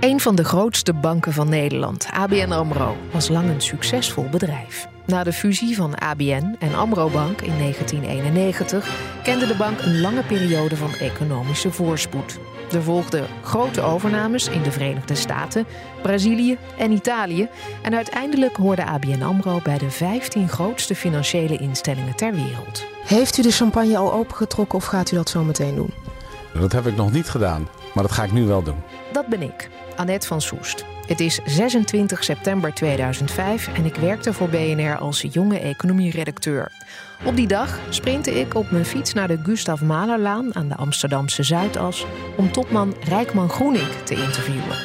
Een van de grootste banken van Nederland, ABN AMRO, was lang een succesvol bedrijf. Na de fusie van ABN en AMRO Bank in 1991 kende de bank een lange periode van economische voorspoed. Er volgden grote overnames in de Verenigde Staten, Brazilië en Italië. En uiteindelijk hoorde ABN AMRO bij de 15 grootste financiële instellingen ter wereld. Heeft u de champagne al opengetrokken of gaat u dat zo meteen doen? Dat heb ik nog niet gedaan, maar dat ga ik nu wel doen. Dat ben ik, Annette van Soest. Het is 26 september 2005 en ik werkte voor BNR als jonge economieredacteur. Op die dag sprintte ik op mijn fiets naar de Gustav Mahlerlaan aan de Amsterdamse Zuidas om topman Rijkman Groening te interviewen.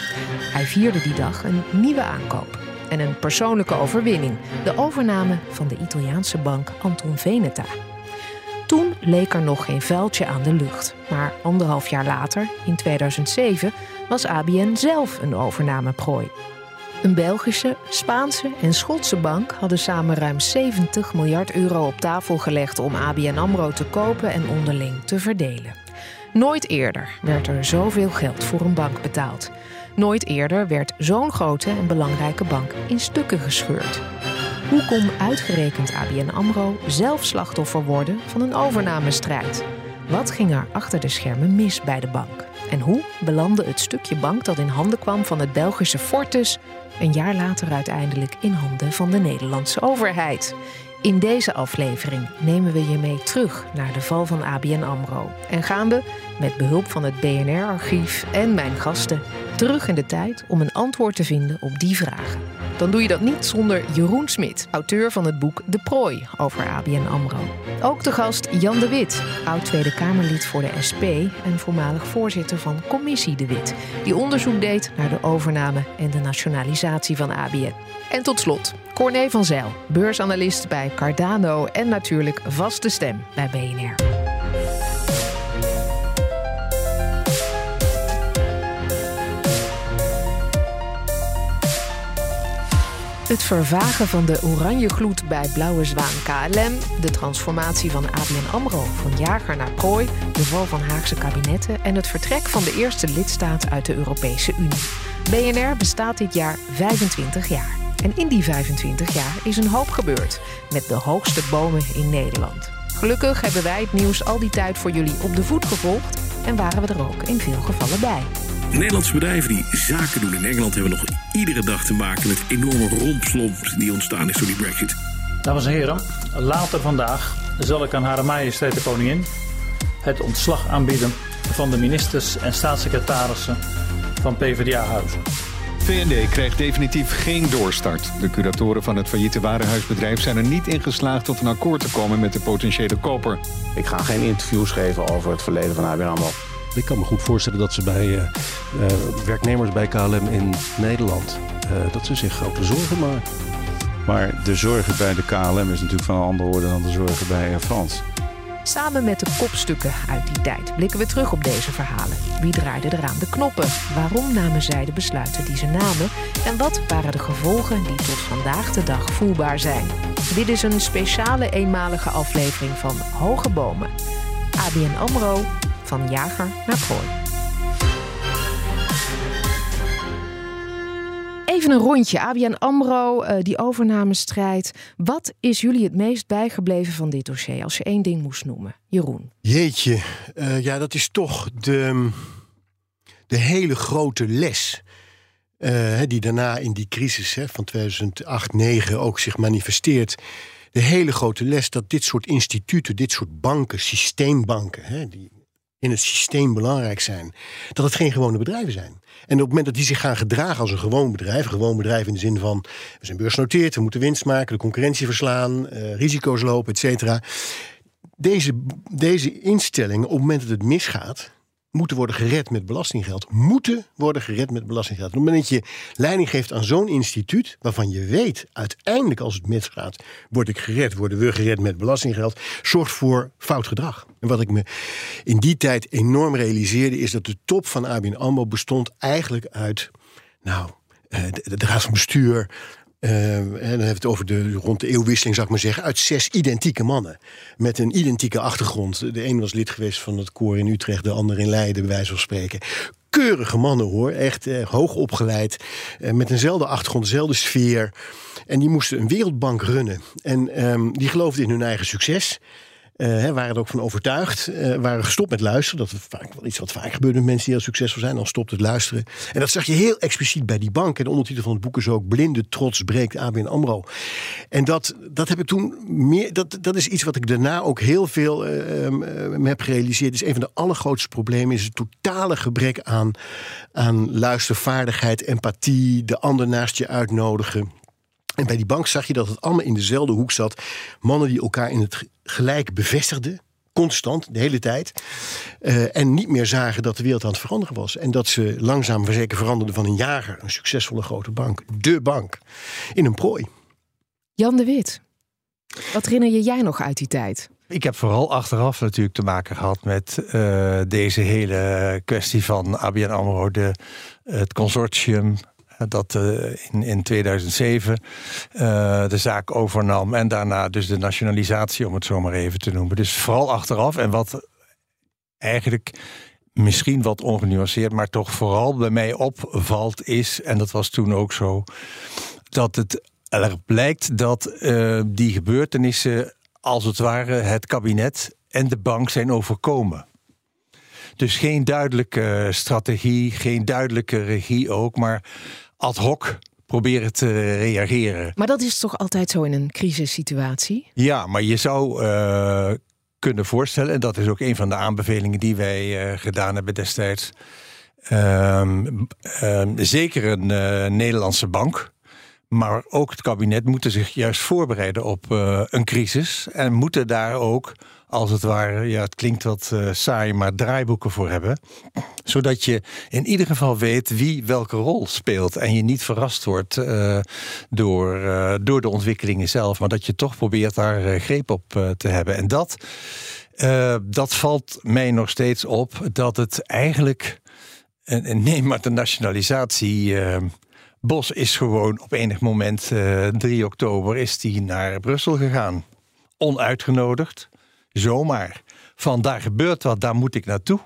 Hij vierde die dag een nieuwe aankoop en een persoonlijke overwinning: de overname van de Italiaanse bank Anton Veneta. Toen leek er nog geen vuiltje aan de lucht. Maar anderhalf jaar later, in 2007, was ABN zelf een overnameprooi. Een Belgische, Spaanse en Schotse bank hadden samen ruim 70 miljard euro op tafel gelegd om ABN Amro te kopen en onderling te verdelen. Nooit eerder werd er zoveel geld voor een bank betaald. Nooit eerder werd zo'n grote en belangrijke bank in stukken gescheurd. Hoe kon uitgerekend ABN AMRO zelf slachtoffer worden van een overnamestrijd? Wat ging er achter de schermen mis bij de bank? En hoe belandde het stukje bank dat in handen kwam van het Belgische Fortis een jaar later uiteindelijk in handen van de Nederlandse overheid? In deze aflevering nemen we je mee terug naar de val van ABN AMRO en gaan we, met behulp van het BNR-archief en mijn gasten, terug in de tijd om een antwoord te vinden op die vragen dan doe je dat niet zonder Jeroen Smit, auteur van het boek De Prooi over ABN AMRO. Ook de gast Jan de Wit, oud Tweede Kamerlid voor de SP en voormalig voorzitter van Commissie de Wit, die onderzoek deed naar de overname en de nationalisatie van ABN. En tot slot, Corné van Zijl, beursanalist bij Cardano en natuurlijk vaste stem bij BNR. Het vervagen van de oranje gloed bij Blauwe Zwaan KLM, de transformatie van ABN AMRO van jager naar prooi, de val van Haagse kabinetten en het vertrek van de eerste lidstaat uit de Europese Unie. BNR bestaat dit jaar 25 jaar. En in die 25 jaar is een hoop gebeurd, met de hoogste bomen in Nederland. Gelukkig hebben wij het nieuws al die tijd voor jullie op de voet gevolgd en waren we er ook in veel gevallen bij. Nederlandse bedrijven die zaken doen in Engeland hebben nog iedere dag te maken met enorme rompslomp die ontstaan is door die Brexit. Dames en heren, later vandaag zal ik aan Hare Majesteit de Koningin het ontslag aanbieden van de ministers en staatssecretarissen van PvdA-huizen. VND krijgt definitief geen doorstart. De curatoren van het failliete warenhuisbedrijf zijn er niet in geslaagd tot een akkoord te komen met de potentiële koper. Ik ga geen interviews geven over het verleden van ABN AMRO. Ik kan me goed voorstellen dat ze bij uh, werknemers bij KLM in Nederland... Uh, dat ze zich grote zorgen maken. Maar de zorgen bij de KLM is natuurlijk van een andere orde dan de zorgen bij Frans. Samen met de kopstukken uit die tijd blikken we terug op deze verhalen. Wie draaide er aan de knoppen? Waarom namen zij de besluiten die ze namen? En wat waren de gevolgen die tot vandaag de dag voelbaar zijn? Dit is een speciale eenmalige aflevering van Hoge Bomen. ABN AMRO van jager naar prooi. Even een rondje. ABN AMRO, uh, die overnamestrijd. Wat is jullie het meest bijgebleven van dit dossier? Als je één ding moest noemen. Jeroen. Jeetje. Uh, ja, dat is toch de, de hele grote les. Uh, die daarna in die crisis hè, van 2008-2009 ook zich manifesteert. De hele grote les dat dit soort instituten, dit soort banken, systeembanken... Hè, die in het systeem belangrijk zijn, dat het geen gewone bedrijven zijn. En op het moment dat die zich gaan gedragen als een gewoon bedrijf, een gewoon bedrijf in de zin van we zijn beursgenoteerd, we moeten winst maken, de concurrentie verslaan, uh, risico's lopen, et cetera. Deze, deze instellingen, op het moment dat het misgaat, moeten worden gered met belastinggeld. Moeten worden gered met belastinggeld. Op het moment dat je leiding geeft aan zo'n instituut, waarvan je weet, uiteindelijk als het misgaat, word ik gered, worden we gered met belastinggeld, zorgt voor fout gedrag. En wat ik me in die tijd enorm realiseerde, is dat de top van ABN AMRO bestond eigenlijk uit, nou, eh, de, de raad van bestuur, uh, en dan hebben we het over de, rond de eeuwwisseling, zou ik maar zeggen, uit zes identieke mannen. Met een identieke achtergrond. De een was lid geweest van het koor in Utrecht, de ander in Leiden, bij wijze van spreken. keurige mannen hoor. Echt eh, hoog opgeleid. Eh, met eenzelfde achtergrond, dezelfde sfeer. En die moesten een wereldbank runnen. En ehm, die geloofden in hun eigen succes. Uh, waren er ook van overtuigd. Uh, waren gestopt met luisteren. Dat is vaak wel iets wat vaak gebeurt met mensen die heel succesvol zijn. Dan stopt het luisteren. En dat zag je heel expliciet bij die bank. En de ondertitel van het boek is ook Blinde trots breekt ABN AMRO. En dat, dat heb ik toen meer... Dat, dat is iets wat ik daarna ook heel veel uh, heb gerealiseerd. is een van de allergrootste problemen. Is het totale gebrek aan, aan luistervaardigheid, empathie. De ander naast je uitnodigen. En bij die bank zag je dat het allemaal in dezelfde hoek zat. Mannen die elkaar in het gelijk bevestigden. Constant, de hele tijd. Uh, en niet meer zagen dat de wereld aan het veranderen was. En dat ze langzaam zeker veranderden van een jager, een succesvolle grote bank, de bank, in een prooi. Jan de Wit, wat herinner je jij nog uit die tijd? Ik heb vooral achteraf natuurlijk te maken gehad met uh, deze hele kwestie van ABN AMRO, de, het consortium dat uh, in, in 2007 uh, de zaak overnam. En daarna dus de nationalisatie, om het zo maar even te noemen. Dus vooral achteraf. En wat eigenlijk misschien wat ongenuanceerd, maar toch vooral bij mij opvalt, is, en dat was toen ook zo, dat het er blijkt dat uh, die gebeurtenissen als het ware het kabinet en de bank zijn overkomen. Dus geen duidelijke strategie, geen duidelijke regie ook, maar ad hoc proberen te reageren. Maar dat is toch altijd zo in een crisissituatie? Ja, maar je zou uh, kunnen voorstellen, en dat is ook een van de aanbevelingen die wij uh, gedaan hebben destijds. Um, um, zeker een uh, Nederlandse bank. Maar ook het kabinet moeten zich juist voorbereiden op een crisis. En moeten daar ook als het ware, ja, het klinkt wat uh, saai, maar draaiboeken voor hebben. Zodat je in ieder geval weet wie welke rol speelt. En je niet verrast wordt uh, door, uh, door de ontwikkelingen zelf. Maar dat je toch probeert daar greep op te hebben. En dat, dat valt mij nog steeds op. Dat het eigenlijk. neem maar de nationalisatie. Bos is gewoon op enig moment, 3 oktober, is die naar Brussel gegaan. Onuitgenodigd zomaar. Van daar gebeurt wat, daar moet ik naartoe.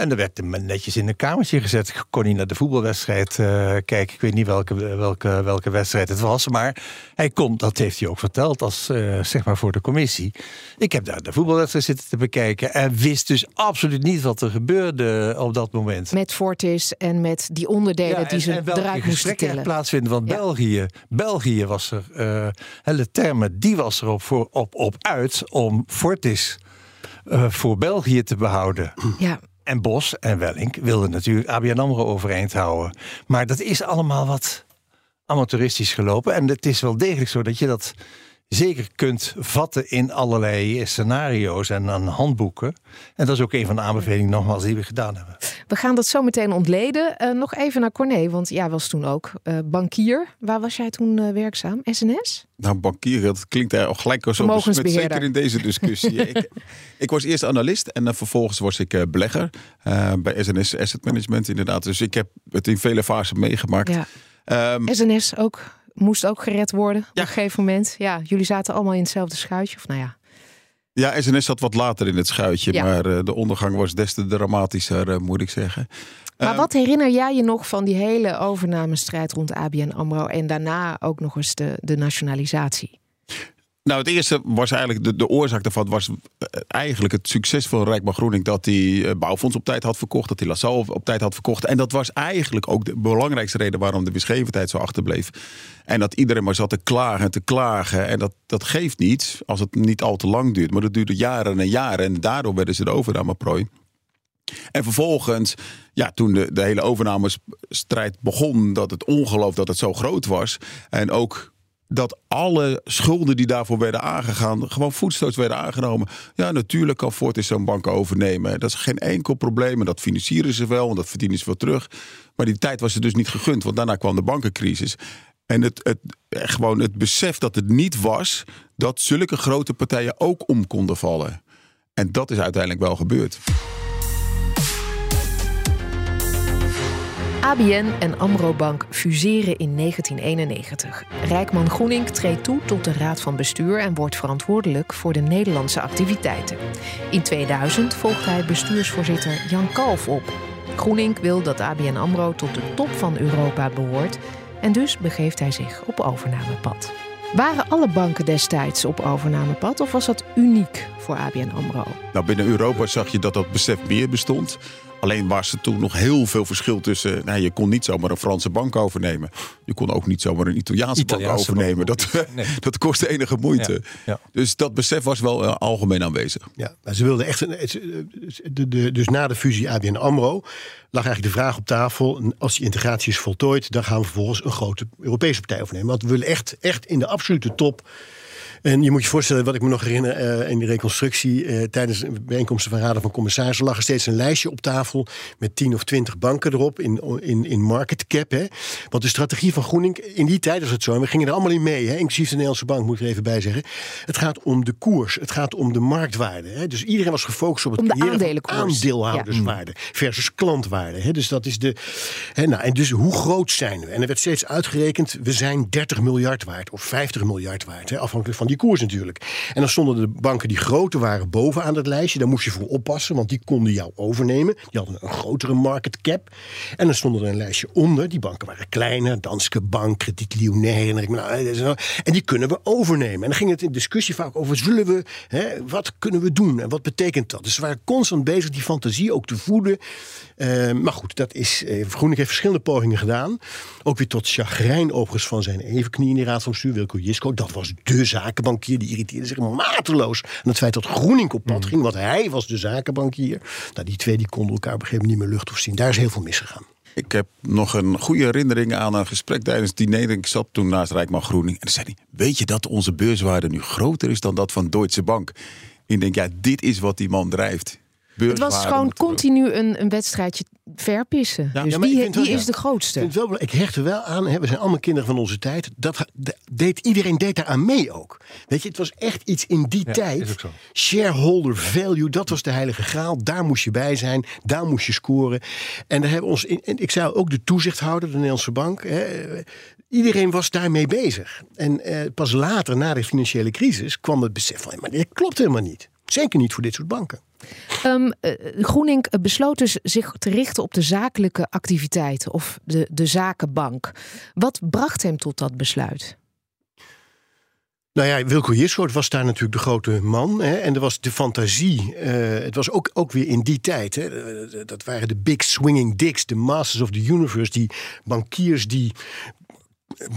En dan werd hem netjes in een kamertje gezet. Kon hij naar de voetbalwedstrijd uh, kijken. Ik weet niet welke, welke, welke wedstrijd het was. Maar hij kon, dat heeft hij ook verteld, als uh, zeg maar voor de commissie. Ik heb daar de voetbalwedstrijd zitten te bekijken. En wist dus absoluut niet wat er gebeurde op dat moment. Met Fortis en met die onderdelen ja, die ze en eruit moesten tillen. plaatsvinden. Want ja. België, België was er, uh, hele termen, die was er op, voor, op, op uit om Fortis. Uh, voor België te behouden. Ja, en Bos en Wellink wilden natuurlijk ABN AMRO overeind houden. Maar dat is allemaal wat amateuristisch gelopen. En het is wel degelijk zo dat je dat zeker kunt vatten in allerlei scenario's en aan handboeken. En dat is ook een van de aanbevelingen nogmaals die we gedaan hebben. We gaan dat zo meteen ontleden. Uh, nog even naar Corné, want jij was toen ook uh, bankier. Waar was jij toen uh, werkzaam? SNS? Nou, bankier, dat klinkt er gelijk zo besmet, zeker in deze discussie. ik, ik, was eerst analist en vervolgens was ik belegger bij SNS Asset Management inderdaad. Dus ik heb het in vele fasen meegemaakt. Ja. Um, SNS ook moest ook gered worden ja. op een gegeven moment. Ja, jullie zaten allemaal in hetzelfde schuitje. Of nou ja. Ja, SNS zat wat later in het schuitje. Ja. Maar uh, de ondergang was des te dramatischer, uh, moet ik zeggen. Maar um, wat herinner jij je nog van die hele overnamestrijd rond ABN AMRO... en daarna ook nog eens de, de nationalisatie? Nou, het eerste was eigenlijk de, de oorzaak daarvan was eh, eigenlijk het succes van Rijkman Groening dat hij Bouwfonds op tijd had verkocht, dat hij LaSalle op, tijd had verkocht. En dat was eigenlijk ook de belangrijkste reden waarom de beschrevenheid zo achterbleef. En dat iedereen maar zat te klagen en te klagen. En dat, dat geeft niet als het niet al te lang duurt. Maar dat duurde jaren en jaren. En daardoor werden ze de overnameprooi. En vervolgens, ja, toen de, de hele overnamestrijd begon, dat het ongeloof dat het zo groot was. En ook dat alle schulden die daarvoor werden aangegaan, gewoon voetstoots werden aangenomen. Ja, natuurlijk kan Fortis zo'n bank overnemen. Dat is geen enkel probleem. En dat financieren ze wel, en dat verdienen ze wel terug. Maar die tijd was ze dus niet gegund, want daarna kwam de bankencrisis. En het, het, gewoon het besef dat het niet was dat zulke grote partijen ook om konden vallen. En dat is uiteindelijk wel gebeurd. ABN en Amro Bank fuseren in 1991. Rijkman Groening treedt toe tot de raad van bestuur en wordt verantwoordelijk voor de Nederlandse activiteiten. In 2000 volgt hij bestuursvoorzitter Jan Kalf op. Groenink wil dat ABN AMRO tot de top van Europa behoort en dus begeeft hij zich op overnamepad. Waren alle banken destijds op overnamepad of was dat uniek voor ABN AMRO? Nou, binnen Europa zag je dat dat besef meer bestond. Alleen was er toen nog heel veel verschil tussen. Nou, je kon niet zomaar een Franse bank overnemen. Je kon ook niet zomaar een Italiaanse, bank overnemen. dat, dat kostte enige moeite. Dus dat besef was wel uh, algemeen aanwezig. Ja, maar ze wilden echt. Een, de, de, dus na de fusie ABN Amro lag eigenlijk de vraag op tafel. Als die integratie is voltooid, dan gaan we vervolgens een grote Europese partij overnemen. Want we willen echt, echt in de absolute top en je moet je voorstellen, wat ik me nog herinner uh, in de reconstructie, uh, tijdens bijeenkomsten van raden van commissarissen, lag er steeds een lijstje op tafel met 10 of 20 banken erop in, in, in market cap. Hè. Want de strategie van Groening, in die tijd was het zo, en we gingen er allemaal in mee, hè, inclusief de Nederlandse bank, moet ik er even bij zeggen. Het gaat om de koers, het gaat om de marktwaarde. Hè. Dus iedereen was gefocust op het creëren van aandeelhouderswaarde versus klantwaarde. Hè. Dus dat is de. Hè, nou, en dus hoe groot zijn we? En er werd steeds uitgerekend, we zijn 30 miljard waard of 50 miljard waard, hè, afhankelijk van die koers natuurlijk. En dan stonden de banken die groter waren bovenaan het lijstje. Daar moest je voor oppassen, want die konden jou overnemen. Die hadden een grotere market cap. En dan stonden er een lijstje onder. Die banken waren kleiner. Danske Bank, Krediet Lyonnais. En, nou, en die kunnen we overnemen. En dan ging het in discussie vaak over, zullen we, hè, wat kunnen we doen? En wat betekent dat? Dus ze waren constant bezig die fantasie ook te voeden. Uh, maar goed, dat is, uh, heeft verschillende pogingen gedaan. Ook weer tot chagrijn overigens van zijn evenknie in die raad van bestuur, Wilco Jisko. Dat was de zakenbankier, die irriteerde zich mateloos aan het feit dat Groening op pad mm. ging. Want hij was de zakenbankier. Nou, die twee die konden elkaar op een gegeven moment niet meer lucht of zien. Daar is heel veel misgegaan. Ik heb nog een goede herinnering aan een gesprek tijdens het diner. Ik zat toen naast Rijkman Groening. En dan zei hij, weet je dat onze beurswaarde nu groter is dan dat van Deutsche Bank? Ik denk, ja, dit is wat die man drijft. Het was gewoon continu een, een wedstrijdje verpissen. Ja, dus wie, wie is de grootste? Ik, wel, ik hecht er wel aan. Hè, we zijn allemaal kinderen van onze tijd. Dat, deed, iedereen deed daar aan mee ook. Weet je, het was echt iets in die tijd. Shareholder value, dat was de heilige graal. Daar moest je bij zijn. Daar moest je scoren. En daar hebben ons. In, en ik zou ook de toezichthouder, de Nederlandse bank. Hè, iedereen was daarmee bezig. En eh, pas later, na de financiële crisis, kwam het besef van: maar dit klopt helemaal niet. Zeker niet voor dit soort banken. Um, Groening besloot dus zich te richten op de zakelijke activiteiten of de, de zakenbank. Wat bracht hem tot dat besluit? Nou ja, Wilco Jissoort was daar natuurlijk de grote man. Hè, en er was de fantasie. Uh, het was ook, ook weer in die tijd. Hè, dat waren de big swinging dicks, de masters of the universe. Die bankiers die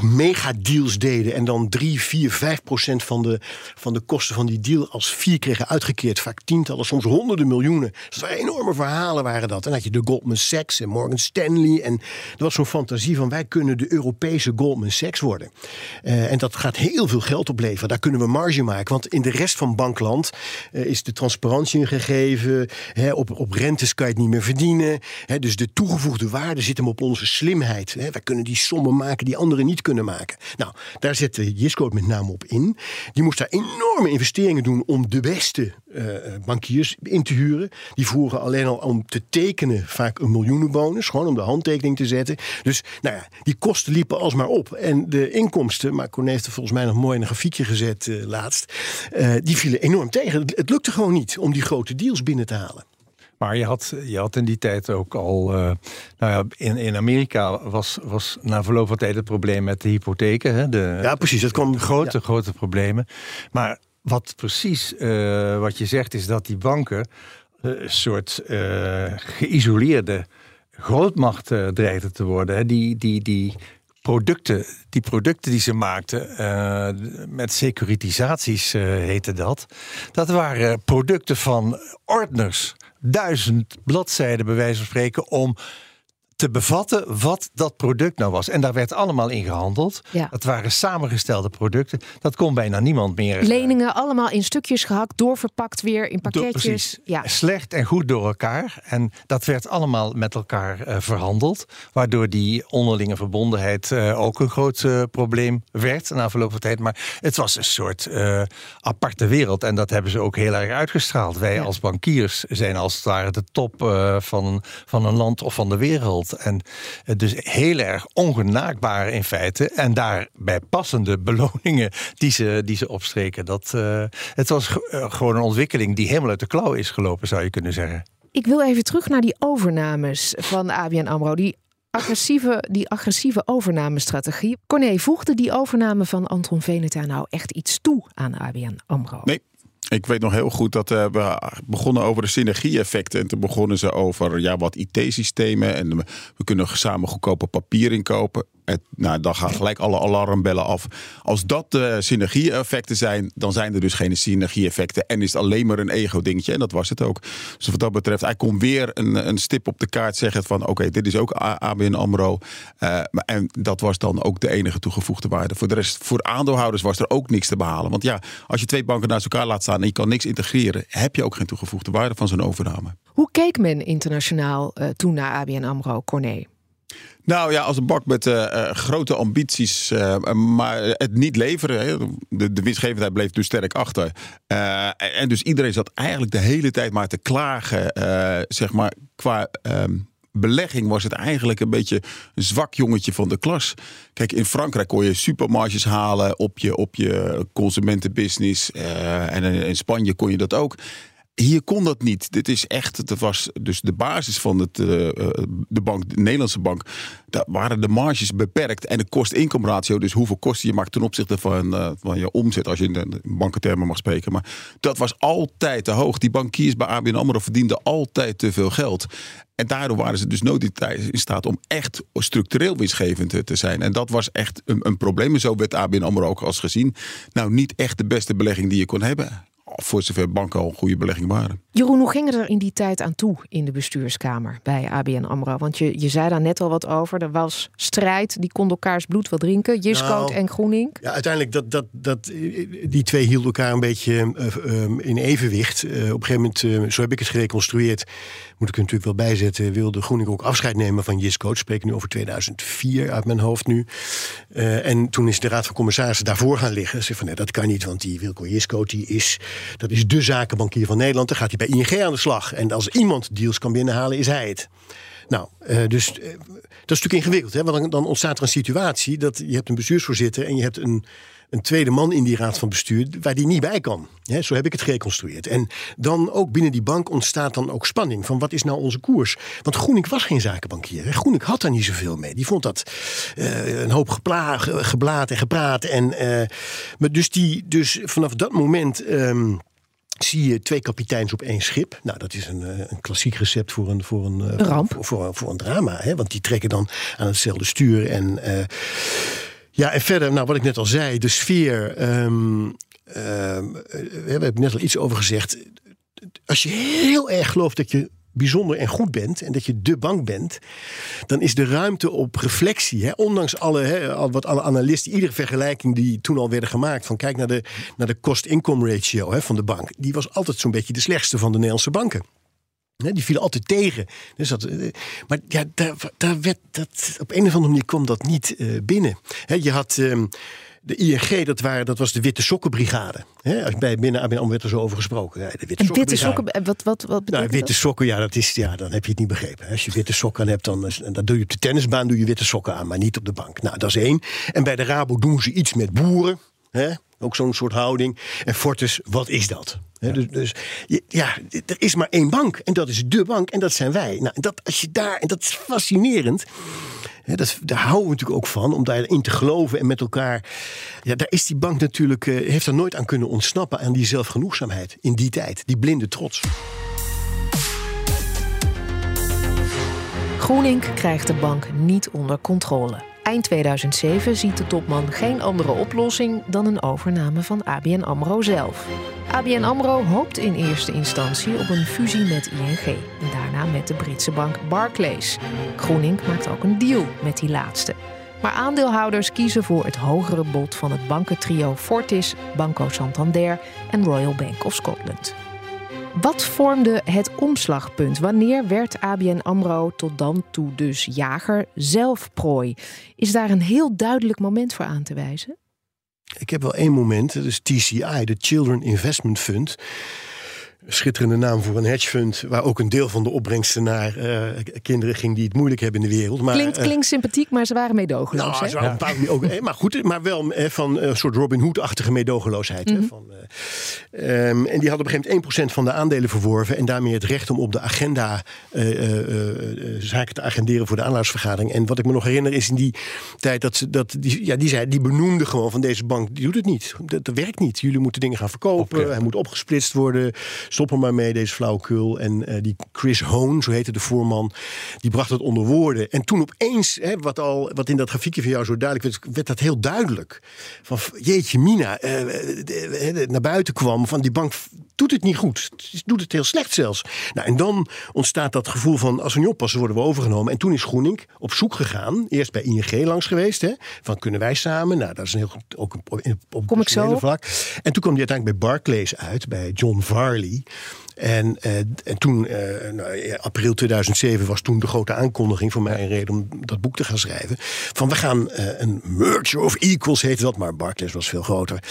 megadeals deden en dan 3, 4, 5 procent van de, van de kosten van die deal als vier kregen uitgekeerd. Vaak tientallen, soms honderden miljoenen. Dat waren enorme verhalen waren dat. En dan had je de Goldman Sachs en Morgan Stanley. En er was zo'n fantasie van wij kunnen de Europese Goldman Sachs worden. Uh, en dat gaat heel veel geld opleveren. Daar kunnen we marge maken. Want in de rest van bankland uh, is de transparantie ingegeven. Hè, op, op rentes kan je het niet meer verdienen. Hè, dus de toegevoegde waarde zit hem op onze slimheid. Hè. Wij kunnen die sommen maken die anderen niet kunnen maken. Nou, daar zette Jisco met name op in. Die moest daar enorme investeringen doen om de beste uh, bankiers in te huren. Die voeren alleen al om te tekenen vaak een miljoenenbonus. Gewoon om de handtekening te zetten. Dus nou ja, die kosten liepen alsmaar op. En de inkomsten, maar Corné heeft er volgens mij nog mooi in een grafiekje gezet uh, laatst. Uh, die vielen enorm tegen. Het lukte gewoon niet om die grote deals binnen te halen. Maar je had, je had in die tijd ook al. Uh, nou ja, in, in Amerika was, was na verloop van tijd het probleem met de hypotheken. Hè? De, ja, precies. Dat kwam. Grote, grote problemen. Maar wat precies uh, wat je zegt, is dat die banken een soort geïsoleerde grootmacht dreigden te worden. Hè? Die, die, die producten, die producten die ze maakten, uh, met securitisaties uh, heette dat. Dat waren producten van ordners duizend bladzijden, bij wijze van spreken, om te bevatten wat dat product nou was. En daar werd allemaal in gehandeld. Ja. Dat waren samengestelde producten. Dat kon bijna niemand meer. Eh, Leningen allemaal in stukjes gehakt, doorverpakt weer in pakketjes. ja. Slecht en goed door elkaar. En dat werd allemaal met elkaar uh, verhandeld. Waardoor die onderlinge verbondenheid uh, ook een groot uh, probleem werd na verloop van tijd. Maar het was een soort aparte wereld. En dat hebben ze ook heel erg uitgestraald. Wij ja. als bankiers zijn als het ware de top van, van een land of van de wereld. En dus heel erg ongenaakbaar in feite. En daarbij passende beloningen die ze, die ze opstreken. Dat, uh, het was gewoon een ontwikkeling die helemaal uit de klauw is gelopen, zou je kunnen zeggen. Ik wil even terug naar die overnames van ABN AMRO. Die agressieve, die agressieve overnamestrategie. Corné, voegde die overname van Anton Veneta nou echt iets toe aan ABN AMRO? Nee. Ik weet nog heel goed dat uh, we begonnen over de synergie-effecten. En toen begonnen ze over ja, wat IT-systemen. En we kunnen samen goedkope papier inkopen. Nou, dan gaan gelijk alle alarmbellen af. Als dat de synergie-effecten zijn, dan zijn er dus geen synergie-effecten. En is het alleen maar een ego-dingetje. En dat was het ook. Dus wat dat betreft, hij kon weer een, een stip op de kaart zeggen van... oké, dit is ook ABN AMRO. Uh, en dat was dan ook de enige toegevoegde waarde. Voor de rest, voor aandeelhouders was er ook niks te behalen. Want ja, als je twee banken naast elkaar laat staan... en je kan niks integreren, heb je ook geen toegevoegde waarde van zo'n overname. Hoe keek men internationaal uh, toen naar ABN AMRO, Corné? Nou ja, als een bak met uh, grote ambities, uh, maar het niet leveren. Hè. De, de winstgevendheid bleef dus sterk achter. en dus iedereen zat eigenlijk de hele tijd maar te klagen, zeg maar, qua ehm, belegging was het eigenlijk een beetje een zwak jongetje van de klas. Kijk, in Frankrijk kon je supermarges halen op je, op je consumentenbusiness. en in Spanje kon je dat ook. Hier kon dat niet. Dit is echt, dat was dus de basis van het, uh, de bank, de Nederlandse bank. Daar waren de marges beperkt en de kost-inkomratio, dus hoeveel kosten je maakt ten opzichte van, uh, van je omzet, als je in de bankentermen mag spreken. Maar dat was altijd te hoog. Die bankiers bij ABN AMRO verdienden altijd te veel geld. En daardoor waren ze dus nooit in staat om echt structureel winstgevend te zijn. En dat was echt een, een probleem. En zo werd ABN AMRO ook als gezien. Nou, niet echt de beste belegging die je kon hebben voor zover banken al een goede belegging waren. Jeroen, hoe ging het er in die tijd aan toe in de bestuurskamer bij ABN AMRO? Want je, je zei daar net al wat over. Er was strijd, die konden elkaars bloed wel drinken. Jiscoot nou, en Groening. Ja, uiteindelijk, dat, dat, dat, die twee hielden elkaar een beetje uh, in evenwicht. Uh, op een gegeven moment, uh, zo heb ik het gereconstrueerd... moet ik er natuurlijk wel bijzetten... wilde Groening ook afscheid nemen van Jiscoot. Spreken nu over 2004 uit mijn hoofd nu. en toen is de Raad van Commissarissen daarvoor gaan liggen. Ze van, nee, dat kan niet, want die Wilco Jiscoot... die is, dat is de zakenbankier van Nederland. Dan gaat hij bij ING aan de slag. En als iemand deals kan binnenhalen, is hij het. Nou, uh, dus uh, dat is natuurlijk ingewikkeld. Hè? Want dan, ontstaat er een situatie dat je hebt een bestuursvoorzitter en je hebt een, een tweede man in die raad van bestuur waar die niet bij kan. Hè? Zo heb ik het gereconstrueerd. En dan ook binnen die bank ontstaat dan ook spanning van wat is nou onze koers? Want Groening was geen zakenbankier. Hè? Groening had daar niet zoveel mee. Die vond dat uh, een hoop gepla, geblaat en gepraat. En, maar dus, die, dus vanaf dat moment. Um, zie je twee kapiteins op één schip. Nou, dat is een, een klassiek recept voor een, voor een, een ramp. Voor, voor, voor, een drama. Hè? Want die trekken dan aan hetzelfde stuur. En, uh, ja, en verder, nou, wat ik net al zei, de sfeer. Um, um, we hebben net al iets over gezegd. Als je heel erg gelooft dat je bijzonder en goed bent en dat je de bank bent, dan is de ruimte op reflectie, hè, ondanks alle, hè, wat alle analisten, iedere vergelijking die toen al werden gemaakt, van kijk naar de, naar de cost-income ratio hè, van de bank, die was altijd zo'n beetje de slechtste van de Nederlandse banken. Die vielen altijd tegen. Dus dat, maar ja, daar, daar werd dat, op een of andere manier kwam dat niet uh, binnen. je had. Um, de ING, dat, waren, dat was de Witte Sokkenbrigade. He, bij binnen ABN werd er zo over gesproken. Ja, de witte, en witte sokken, wat, wat, wat nou, Witte dat? sokken, ja, dat is, ja, dan heb je het niet begrepen. Als je witte sokken hebt, dan, dan doe je op de tennisbaan doe je witte sokken aan, maar niet op de bank. Nou, dat is één. En bij de Rabo doen ze iets met boeren. He, ook zo'n soort houding. En Fortis, wat is dat? Ja. Dus, dus, ja, er is maar één bank. En dat is de bank. En dat zijn wij. Nou, dat, als je daar, en dat is fascinerend. He, dat, daar houden we natuurlijk ook van, om daarin te geloven en met elkaar. Ja, daar is die bank natuurlijk, uh, heeft er nooit aan kunnen ontsnappen aan die zelfgenoegzaamheid in die tijd, die blinde trots. Groening krijgt de bank niet onder controle. Eind 2007 ziet de topman geen andere oplossing dan een overname van ABN AMRO zelf. ABN AMRO hoopt in eerste instantie op een fusie met ING en daarna met de Britse bank Barclays. Groening maakt ook een deal met die laatste. Maar aandeelhouders kiezen voor het hogere bod van het bankentrio Fortis, Banco Santander en Royal Bank of Scotland. Wat vormde het omslagpunt? Wanneer werd ABN AMRO tot dan toe dus jager zelf prooi? Is daar een heel duidelijk moment voor aan te wijzen? Ik heb wel één moment, dat is TCI, de Children Investment Fund. Schitterende naam voor een hedgefund, waar ook een deel van de opbrengsten naar uh, kinderen ging die het moeilijk hebben in de wereld. Maar, klinkt, uh, klinkt sympathiek, maar ze waren meedogenloos. Nou, ze waren ja. ook, maar goed, maar wel van een soort Robin Hood-achtige meedogenloosheid. Mm -hmm. van, um, en die hadden op een gegeven moment 1% van de aandelen verworven en daarmee het recht om op de agenda zaken te agenderen voor de aanlaagsvergadering. En wat ik me nog herinner is in die tijd dat ze dat die, ja, die zei, die benoemde gewoon van deze bank, die doet het niet. Dat, dat werkt niet. Jullie moeten dingen gaan verkopen. Okay. Hij moet opgesplitst worden. Stop er maar mee, deze flauwekul. En uh, die Chris Hoon, zo heette de voorman, die bracht het onder woorden. En toen opeens, hè, wat, al, wat in dat grafiekje van jou zo duidelijk werd, werd dat heel duidelijk. Van jeetje mina, uh, naar buiten kwam van die bank doet het niet goed. Doet het heel slecht zelfs. Nou, en dan ontstaat dat gevoel van als we niet oppassen worden we overgenomen. En toen is Groening op zoek gegaan. Eerst bij ING langs geweest. Hè, van kunnen wij samen? Nou, dat is een heel ook op, op, op Kom ik zo? vlak. En toen kwam hij uiteindelijk bij Barclays uit, bij John Varley. En, uh, en toen, uh, nou, april 2007, was toen de grote aankondiging voor mij een reden om dat boek te gaan schrijven. Van we gaan uh, een merger of equals heette dat, maar Barclays was veel groter.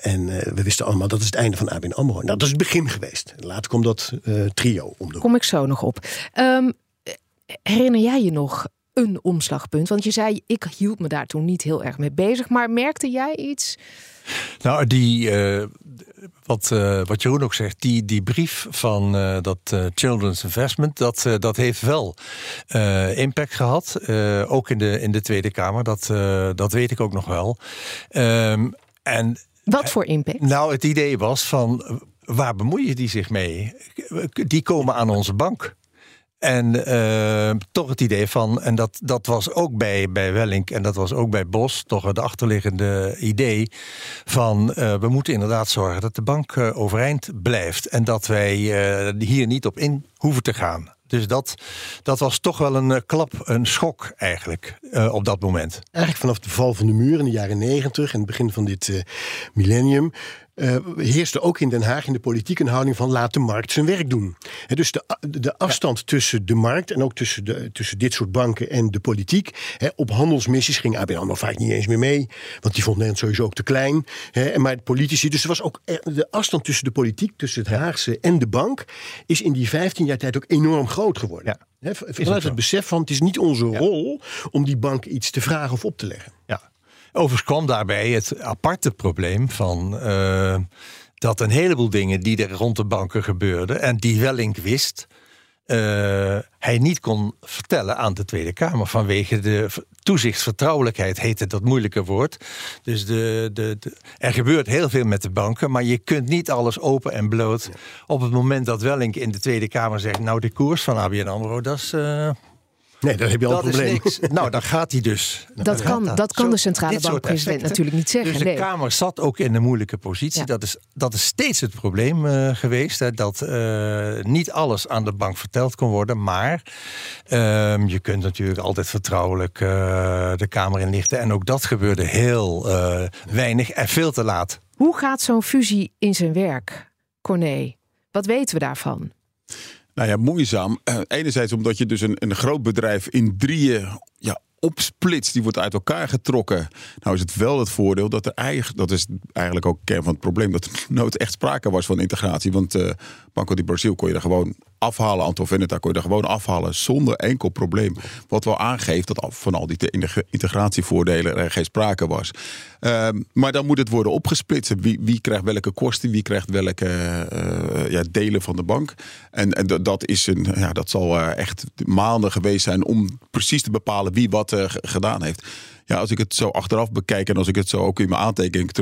en we wisten allemaal dat is het einde van ABN AMRO. Nou, dat is het begin geweest. Later komt dat trio om de Kom ik zo nog op. Um, herinner jij je nog een omslagpunt? Want je zei, ik hield me daar toen niet heel erg mee bezig. Maar merkte jij iets? Nou, die, uh, wat, uh, wat Jeroen ook zegt, die, die brief van uh, dat Children's Investment, dat, dat heeft wel impact gehad. ook in de, in de Tweede Kamer, dat, dat weet ik ook nog wel. Um, en, wat voor impact? Nou, het idee was van, waar bemoeien die zich mee? Die komen aan onze bank. En uh, toch het idee van, en dat, dat was ook bij, bij Wellink en dat was ook bij Bos, toch het achterliggende idee van uh, we moeten inderdaad zorgen dat de bank uh, overeind blijft en dat wij hier niet op in hoeven te gaan. Dus dat, dat was toch wel een klap, een schok eigenlijk op dat moment. Eigenlijk vanaf de val van de muur in de jaren negentig en het begin van dit millennium uh, heerste ook in Den Haag in de politiek een houding van laat de markt zijn werk doen. He, dus de, de afstand ja. tussen de markt en ook tussen, de, tussen dit soort banken en de politiek. He, op handelsmissies ging ABN AMRO vaak niet eens meer mee, want die vond Nederland sowieso ook te klein. He, maar de politici, dus er was ook de afstand tussen de politiek, tussen het Haagse en de bank, is in die 15 jaar tijd ook enorm groot geworden. Ja. vanuit het, het besef van het is niet onze ja. rol om die bank iets te vragen of op te leggen. Ja. Overigens kwam daarbij het aparte probleem van uh, dat een heleboel dingen die er rond de banken gebeurden en die Wellink wist, uh, hij niet kon vertellen aan de Tweede Kamer vanwege de toezichtsvertrouwelijkheid, heette dat moeilijke woord. Dus de, de, de, er gebeurt heel veel met de banken, maar je kunt niet alles open en bloot. Ja. Op het moment dat Wellink in de Tweede Kamer zegt, nou de koers van ABN AMRO, dat is... Uh, Nee, dan heb je al een probleem. nou, dan gaat hij dus. Dat kan, dat. dat kan Zo, de centrale bankpresident natuurlijk niet zeggen. Dus de nee. Kamer zat ook in een moeilijke positie. Ja. Dat, is, dat is steeds het probleem uh, geweest. Hè, dat uh, niet alles aan de bank verteld kon worden. Maar uh, je kunt natuurlijk altijd vertrouwelijk uh, de Kamer inlichten. En ook dat gebeurde heel weinig en veel te laat. Hoe gaat zo'n fusie in zijn werk, Corné? Wat weten we daarvan? Nou ja, moeizaam. Uh, enerzijds omdat je dus een, een groot bedrijf in drieën ja, opsplitst, die wordt uit elkaar getrokken. Nou is het wel het voordeel dat er eigenlijk, dat is eigenlijk ook kern van het probleem, dat er nooit echt sprake was van integratie. Want uh, Banco di Brasil kon je er gewoon afhalen, kon je er gewoon afhalen zonder enkel probleem. Wat wel aangeeft dat van al die integratievoordelen er geen sprake was. Uh, maar dan moet het worden opgesplitst. Wie, wie krijgt welke kosten, wie krijgt welke uh, ja, delen van de bank. En, en dat, is een, ja, dat zal uh, echt maanden geweest zijn om precies te bepalen wie wat uh, gedaan heeft. Ja, als ik het zo achteraf bekijk en als ik het zo ook in mijn aantekening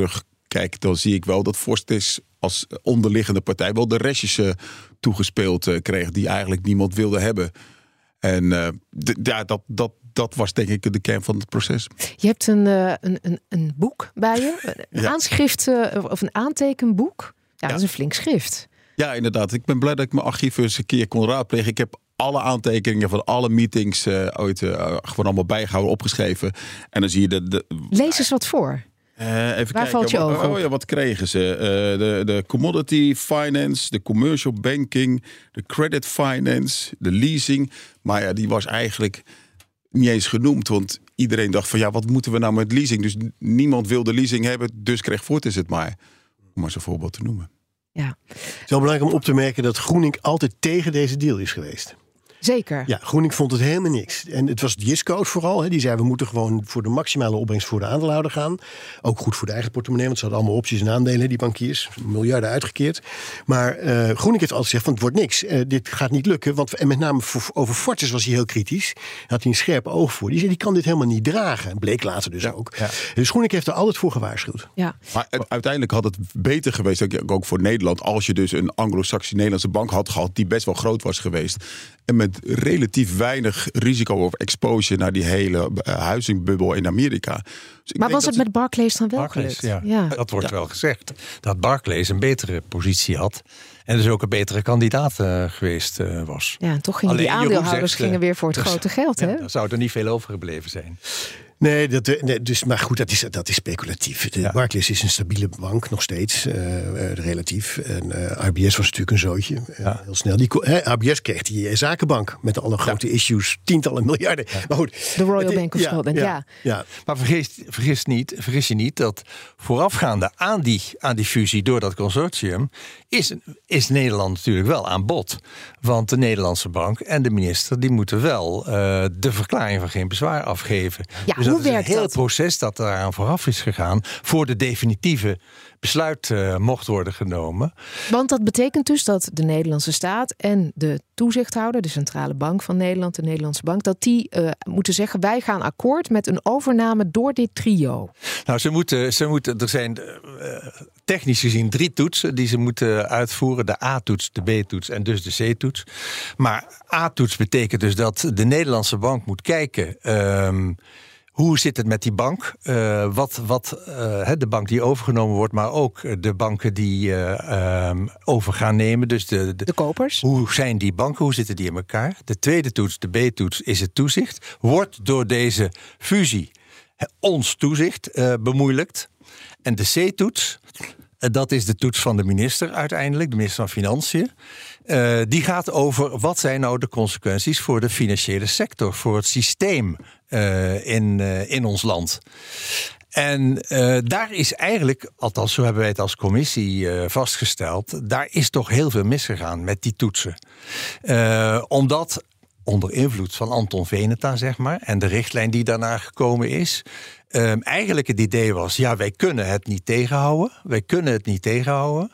terugkijk, dan zie ik wel dat Forst is als onderliggende partij wel de restjes uh, toegespeeld uh, kreeg die eigenlijk niemand wilde hebben. En uh, ja, dat, dat, dat was denk ik de kern van het proces. Je hebt een, een, een, een boek bij je, een ja. aanschrift of een aantekenboek. Ja, ja, dat is een flink schrift. Ja, inderdaad. Ik ben blij dat ik mijn archief eens een keer kon raadplegen. Ik heb alle aantekeningen van alle meetings ooit gewoon allemaal bijgehouden, opgeschreven. En dan zie je de. de Lees eens wat voor. Uh, even Waar kijken. valt je wat, oog oh, ja, wat kregen ze? Uh, de, de commodity finance, de commercial banking, de credit finance, de leasing. Maar ja, die was eigenlijk niet eens genoemd. Want iedereen dacht van ja, wat moeten we nou met leasing? Dus niemand wilde leasing hebben, dus kreeg Fortis het maar. Om maar zo'n voorbeeld te noemen. Ja. Het is wel belangrijk om op te merken dat GroenLink altijd tegen deze deal is geweest. Zeker. Ja, GroenLink vond het helemaal niks. En het was Disco's vooral. Hè. Die zei we moeten gewoon voor de maximale opbrengst voor de aandeelhouder gaan. Ook goed voor de eigen portemonnee, want ze hadden allemaal opties en aandelen, die bankiers. Miljarden uitgekeerd. Maar eh, GroenLink heeft altijd gezegd van het wordt niks. Eh, dit gaat niet lukken. Want, en met name voor, over Fortis was hij heel kritisch. Daar had hij een scherp oog voor. Die zei die kan dit helemaal niet dragen. En bleek later dus ook. Dus GroenLink heeft er altijd voor gewaarschuwd. Ja. Maar uiteindelijk had het beter geweest, ook voor Nederland, als je dus een Anglo-Saxische Nederlandse bank had gehad die best wel groot was geweest. En met relatief weinig risico of exposure naar die hele uh, huizingbubbel in Amerika. Dus Maar was het met Barclays dan wel Barclays, gelukt? ja. Dat wordt wel gezegd. Dat Barclays een betere positie had. En dus ook een betere kandidaat eh, geweest eh, was. Ja, en toch gingen die Alleen, aandeelhouders zegt, eh, gingen weer voor het dus- grote geld, hè? Ja, dan zou er niet veel overgebleven zijn. Nee, dat, eh, nee, dus, maar goed, dat is, dat is speculatief. De Barclays is een stabiele bank nog steeds, eh, eh, relatief. En eh, RBS was natuurlijk een zootje, eh, heel snel. Die, hè, RBS kreeg die zakenbank met alle grote issues, tientallen miljarden. Maar goed. De Royal het- Bank of Scotland, ja. ja. Maar vergis, vergis, niet, vergis je niet dat voorafgaande aan die, aan die fusie door dat consortium is, is Nederland natuurlijk wel aan bod. Want de Nederlandse bank en de minister die moeten wel eh, de verklaring van geen bezwaar afgeven. Ja, dus hoe dat is een heel dat? proces dat eraan vooraf is gegaan voor de definitieve besluit eh, mocht worden genomen. Want dat betekent dus dat de Nederlandse staat en de toezichthouder, de Centrale Bank van Nederland, de Nederlandse Bank, dat die eh, moeten zeggen: wij gaan akkoord met een overname door dit trio. Nou, ze moeten, ze moeten, er zijn technisch gezien drie toetsen die ze moeten uitvoeren: de A-toets, de B-toets en dus de C-toets. Maar A-toets betekent dus dat de Nederlandse bank moet kijken. ehm, hoe zit het met die bank? Eh, wat, wat eh, de bank die overgenomen wordt, maar ook de banken die ehm, over gaan nemen. Dus de, de, de kopers. Hoe zijn die banken? Hoe zitten die in elkaar? De tweede toets, de B-toets, is het toezicht. Wordt door deze fusie ons toezicht bemoeilijkt. En de C-toets, dat is de toets van de minister uiteindelijk, de minister van Financiën. Uh, die gaat over wat zijn nou de consequenties voor de financiële sector, voor het systeem uh, in, uh, in ons land. En daar is eigenlijk, althans zo hebben wij het als commissie vastgesteld, daar is toch heel veel misgegaan met die toetsen. omdat onder invloed van Anton Veneta, zeg maar, en de richtlijn die daarna gekomen is, Um, eigenlijk het idee was, ja, wij kunnen het niet tegenhouden. Wij kunnen het niet tegenhouden.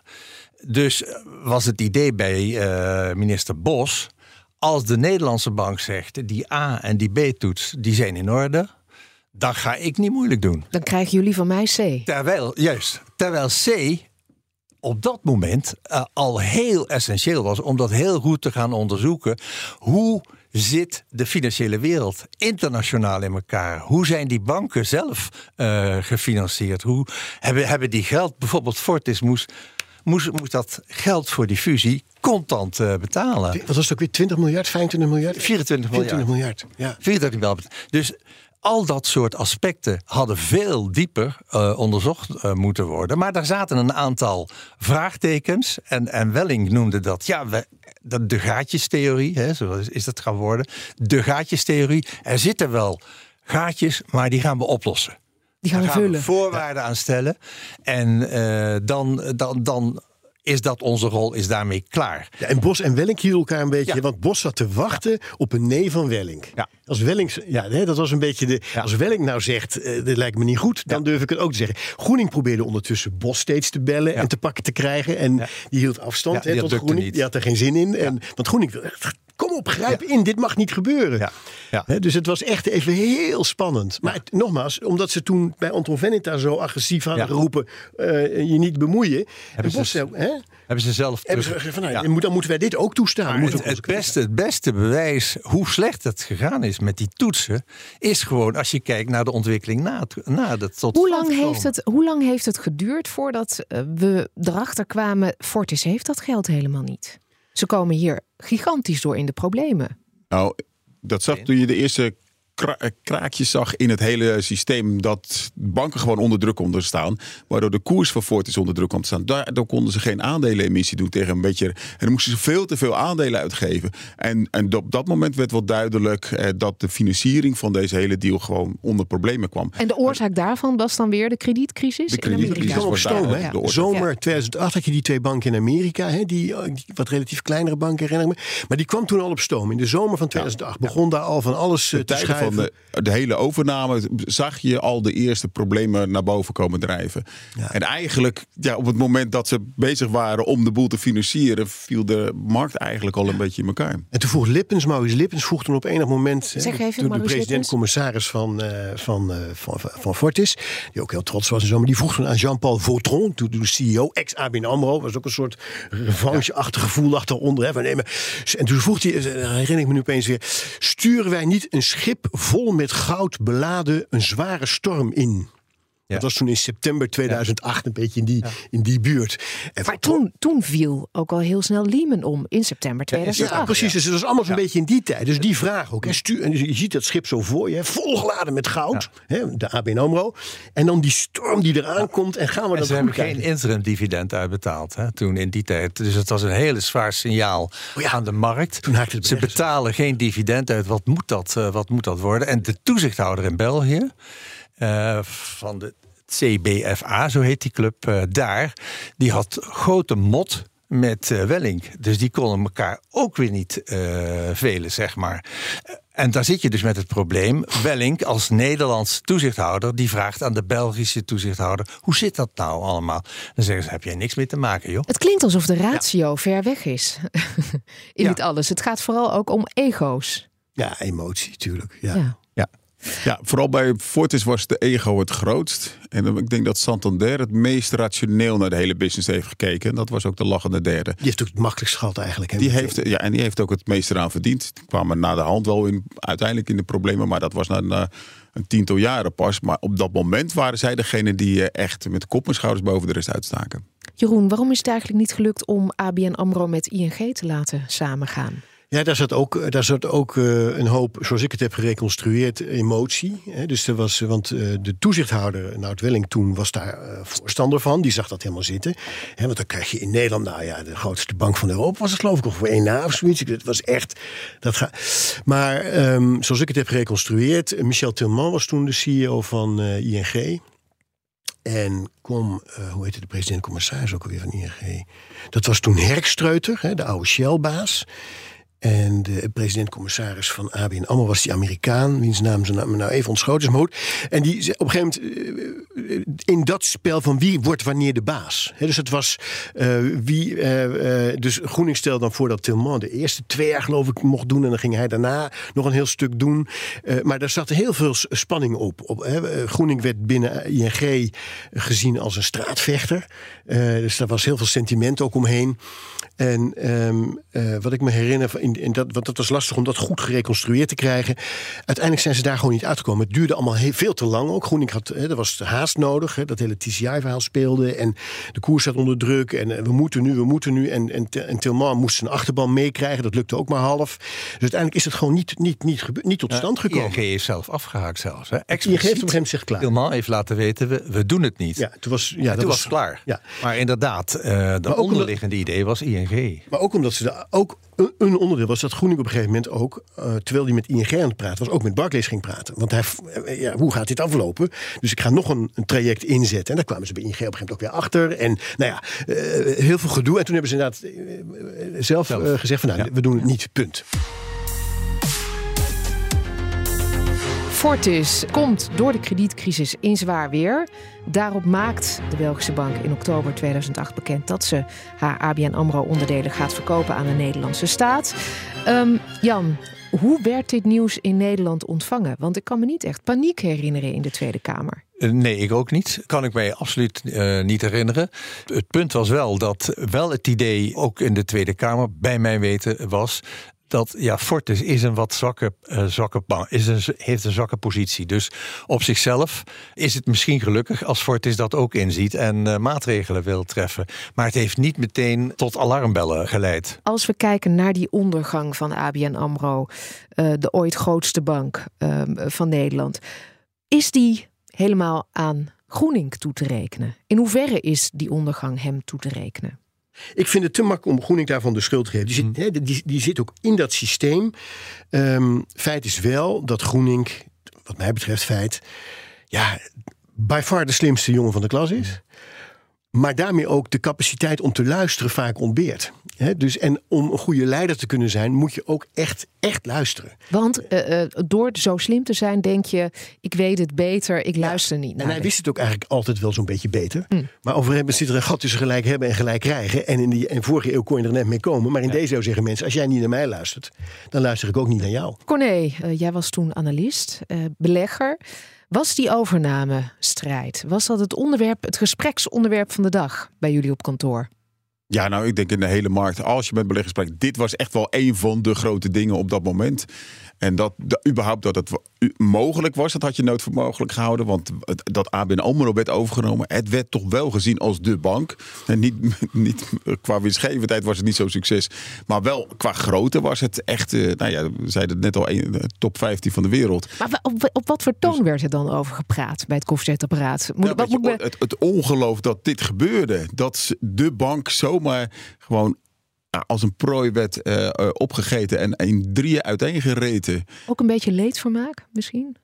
Dus was het idee bij uh, minister Bos, als de Nederlandse bank zegt, die A en die B-toets, die zijn in orde, dan ga ik niet moeilijk doen. Dan krijgen jullie van mij C. Terwijl, juist, terwijl C op dat moment uh, al heel essentieel was om dat heel goed te gaan onderzoeken. Hoe zit de financiële wereld internationaal in elkaar? Hoe zijn die banken zelf uh, gefinancierd? Hoe hebben, hebben die geld, bijvoorbeeld Fortis moest, moest, moest dat geld voor die fusie contant uh, betalen? Wat was het ook weer 20 miljard, 25 miljard? 24 miljard. 24 miljard, ja. 24 miljard. Dus al dat soort aspecten hadden veel dieper uh, onderzocht uh, moeten worden. Maar daar zaten een aantal vraagtekens. En, en Welling noemde dat, ja, we, de, de gaatjestheorie, hè, zo is, is dat gaan worden. De gaatjestheorie. Er zitten wel gaatjes, maar die gaan we oplossen. Die gaan we gaan vullen. we voorwaarden aan stellen. En uh, dan, dan, dan is dat onze rol, is daarmee klaar. Ja, en Bos en Wellink hielden elkaar een beetje, ja. want Bos zat te wachten ja. op een nee van Wellink. Als Wellink, ja, dat was een beetje de. Als Wellink nou zegt, uh, dit lijkt me niet goed, dan durf ik het ook te zeggen. Groening probeerde ondertussen Bos steeds te bellen en te pakken te krijgen. En die hield afstand hè, die tot Groening. Die had er geen zin in. En, want Groening Kom op, grijp in, dit mag niet gebeuren. Ja. Ja. He, dus het was echt even heel spannend. Maar het, nogmaals, omdat ze toen bij Anton Veneta zo agressief hadden geroepen: uh, je niet bemoeien. Hebben, Bos, ze, hè? hebben ze zelf. Hebben ze gezegd van, nou, dan moeten wij dit ook toestaan. Het, het, beste, het beste bewijs hoe slecht het gegaan is met die toetsen, is gewoon als je kijkt naar de ontwikkeling na, na dat tot hoe lang, heeft het, hoe lang heeft het geduurd voordat uh, we erachter kwamen: Fortis heeft dat geld helemaal niet? Ze komen hier gigantisch door in de problemen. Nou, dat zag toen je de eerste kraakjes zag in het hele systeem. Dat banken gewoon onder druk konden staan. Waardoor de koers van Fortis onder druk kwam te staan. Daardoor konden ze geen aandelenemissie doen tegen een beetje. En dan moesten ze veel te veel aandelen uitgeven. En, en op dat moment werd wel duidelijk eh, dat de financiering van deze hele deal gewoon onder problemen kwam. En de oorzaak daarvan was dan weer de kredietcrisis De in kredietcrisis Amerika. kwam op was stoom, eh, de. Zomer 2008 had je die twee banken in Amerika, hè? Die, eh, die wat relatief kleinere banken, herinner ik me. Maar die kwam toen al op stoom. In de zomer van 2008 begon daar al van alles eh, de te tijden van de, de hele overname zag je al de eerste problemen naar boven komen drijven. En eigenlijk, ja, op het moment dat ze bezig waren om de boel te financieren, viel de markt eigenlijk al een beetje in elkaar. En toen vroeg Lippens, Maurice Lippens, vroeg toen op enig moment... Zeg hè, even, toen de president-commissaris van, eh, van, eh, van, van, van Fortis, die ook heel trots was en zo, maar die vroeg toen aan Jean-Paul Vautron, toen de CEO, ex-ABN AMRO, was ook een soort revanche-achtig gevoel achteronder. Hè, van, nee, maar, en toen vroeg hij, eh, herinner ik me nu opeens weer, sturen wij niet een schip vol met goud beladen een zware storm in? Dat was toen in september 2008, een beetje in die, in die buurt. En Maar toen, toen viel ook al heel snel Lehman om in september Ja, 2008. precies. Dus het was allemaal zo'n beetje in die tijd. Dus die vraag ook. Hè, stuur, en je ziet dat schip zo voor je, hè, volgeladen met goud. Hè, de ABN AMRO. En dan die storm die eraan komt. En gaan we En dat ze goed hebben geen interim dividend uitbetaald hè, toen in die tijd. Dus het was een hele zwaar signaal aan de markt. Toen haakte het Ze betalen geen dividend uit. Wat moet dat, eh, wat moet dat worden? En de toezichthouder in België eh, van de CBFA, zo heet die club eh, daar, die had grote mot met eh Wellink. Dus die konden elkaar ook weer niet eh, velen, zeg maar. En daar zit je dus met het probleem. Wellink als Nederlands toezichthouder, die vraagt aan de Belgische toezichthouder: hoe zit dat nou allemaal? Dan zeggen ze: heb jij niks mee te maken, joh. Het klinkt alsof de ratio ver weg is in Ja. dit alles. Het gaat vooral ook om ego's. Ja, emotie natuurlijk. Ja. Ja. Ja. Vooral bij Fortis was de ego het grootst. En ik denk dat Santander het meest rationeel naar de hele business heeft gekeken. En dat was ook de lachende derde. Die heeft ook het makkelijkst gehad eigenlijk. hè, Die heeft, ja, en die heeft ook het meest eraan verdiend. Die kwamen na de hand wel in, uiteindelijk in de problemen. Maar dat was na, na een tiental jaren pas. Maar op dat moment waren zij degene die eh, echt met kop en schouders boven de rest uitstaken. Jeroen, waarom is het eigenlijk niet gelukt om ABN AMRO met ING te laten samengaan? Ja, daar zat ook, daar zat ook eh, een hoop, zoals ik het heb gereconstrueerd, emotie. Dus er was, want eh, de toezichthouder, Nout Welling, toen was daar eh, voorstander van. Die zag dat helemaal zitten. Want dan krijg je in Nederland, nou ja, de grootste bank van Europa was het geloof ik, of voor één na of zoiets. Het was echt, dat ga. Maar ehm, zoals ik het heb gereconstrueerd, eh, Michel Tilman was toen de CEO van eh, ING. En kom, eh, hoe heette de president-commissaris ook alweer van ING? Dat was toen Herkstreuter, de oude Shell-baas. En de president-commissaris van ABN AMRO was die Amerikaan, wiens naam ze nou, nou even ontschoten is. Maar goed. En die op een gegeven moment eh, in dat spel van wie wordt wanneer de baas. Dus het was eh, wie. eh, dus Groening stelde dan voor dat Tilman de eerste twee jaar geloof ik mocht doen. En dan ging hij daarna nog een heel stuk doen. Maar daar zat heel veel spanning op. op Groening werd binnen ING gezien als een straatvechter. Dus daar was heel veel sentiment ook omheen. En ehm, eh, wat ik me herinner, in, in dat, want dat was lastig om dat goed gereconstrueerd te krijgen. Uiteindelijk zijn ze daar gewoon niet uitgekomen. Het duurde allemaal heel, veel te lang ook. Groening had, hè, er was haast nodig. Hè, dat hele TCI-verhaal speelde. En de koers zat onder druk. En eh, we moeten nu, we moeten nu. En, en, en Tilman moest zijn achterban meekrijgen. Dat lukte ook maar half. Dus uiteindelijk is het gewoon niet, niet, niet, niet tot stand gekomen. ING is zelf afgehaakt zelfs. Hè? ING heeft op een gegeven moment zich klaar. Tilman heeft laten weten, we, we doen het niet. Ja, toen was, ja, En dat toen was klaar. Ja. Maar inderdaad, eh de onderliggende idee was ING. Maar ook omdat ze daar ook een, een onderdeel was dat Groening op een gegeven moment ook, eh, terwijl hij met ING aan het praten was, ook met Barclays ging praten. Want hij, eh, ja, hoe gaat dit aflopen? Dus ik ga nog een, een traject inzetten. En daar kwamen ze bij ING op een gegeven moment ook weer achter. En nou ja, eh, heel veel gedoe. En toen hebben ze inderdaad zelf, gezegd van nou, we doen het niet, punt. Fortis komt door de kredietcrisis in zwaar weer. Daarop maakt de Belgische bank in oktober 2008 bekend dat ze haar ABN AMRO-onderdelen gaat verkopen aan de Nederlandse staat. Ehm, Jan, hoe werd dit nieuws in Nederland ontvangen? Want ik kan me niet echt paniek herinneren in de Tweede Kamer. Eh, Nee, ik ook niet. Kan ik mij absoluut eh, niet herinneren. Het punt was wel dat wel het idee, ook in de Tweede Kamer, bij mijn weten, was dat ja, Fortis is een wat zwakke, uh, zwakke is een, heeft een zwakke positie. Dus op zichzelf is het misschien gelukkig als Fortis dat ook inziet en uh, maatregelen wil treffen. Maar het heeft niet meteen tot alarmbellen geleid. Als we kijken naar die ondergang van ABN AMRO, uh, de ooit grootste bank ehm, van Nederland, is die helemaal aan Groening toe te rekenen? In hoeverre is die ondergang hem toe te rekenen? Ik vind het te makkelijk om Groening daarvan de schuld te geven. Die zit, hmm. die, die zit ook in dat systeem. Um, feit is wel dat Groening, wat mij betreft feit... ja, by far de slimste jongen van de klas is. Maar daarmee ook de capaciteit om te luisteren vaak ontbeert dus, en om een goede leider te kunnen zijn, moet je ook echt, echt luisteren. Want uh, uh, door zo slim te zijn, denk je: ik weet het beter, ik luister niet. Naar en hij wist het ook eigenlijk altijd wel zo'n beetje beter. Mm. Maar overigens zit er een gat tussen gelijk hebben en gelijk krijgen. En in die en vorige eeuw kon je er net mee komen. Maar in deze eeuw zeggen mensen: als jij niet naar mij luistert, dan luister ik ook niet naar jou. Corné, uh, jij was toen analist, belegger. Was die overname-strijd, was dat het onderwerp, het gespreksonderwerp van de dag bij jullie op kantoor? Ja, nou, ik denk in de hele markt, als je met beleggers spreekt, dit was echt wel een van de grote dingen op dat moment. En dat, überhaupt dat het mogelijk was, dat had je nooit voor mogelijk gehouden. Want dat ABN AMRO werd overgenomen, het werd toch wel gezien als de bank. En niet, niet qua winstgevendheid was het niet zo'n succes. Maar wel qua grootte was het echt, uh, nou ja, we zeiden het net al, een, top 15 van de wereld. Maar op, op wat voor toon dus- werd er dan over gepraat bij het koffiezetapparaat? Moet, wat moet het, het ongeloof dat dit gebeurde. Dat de bank zomaar gewoon als een prooi werd uh, opgegeten en in drieën uiteengereten. Ook een beetje leedvermaak misschien?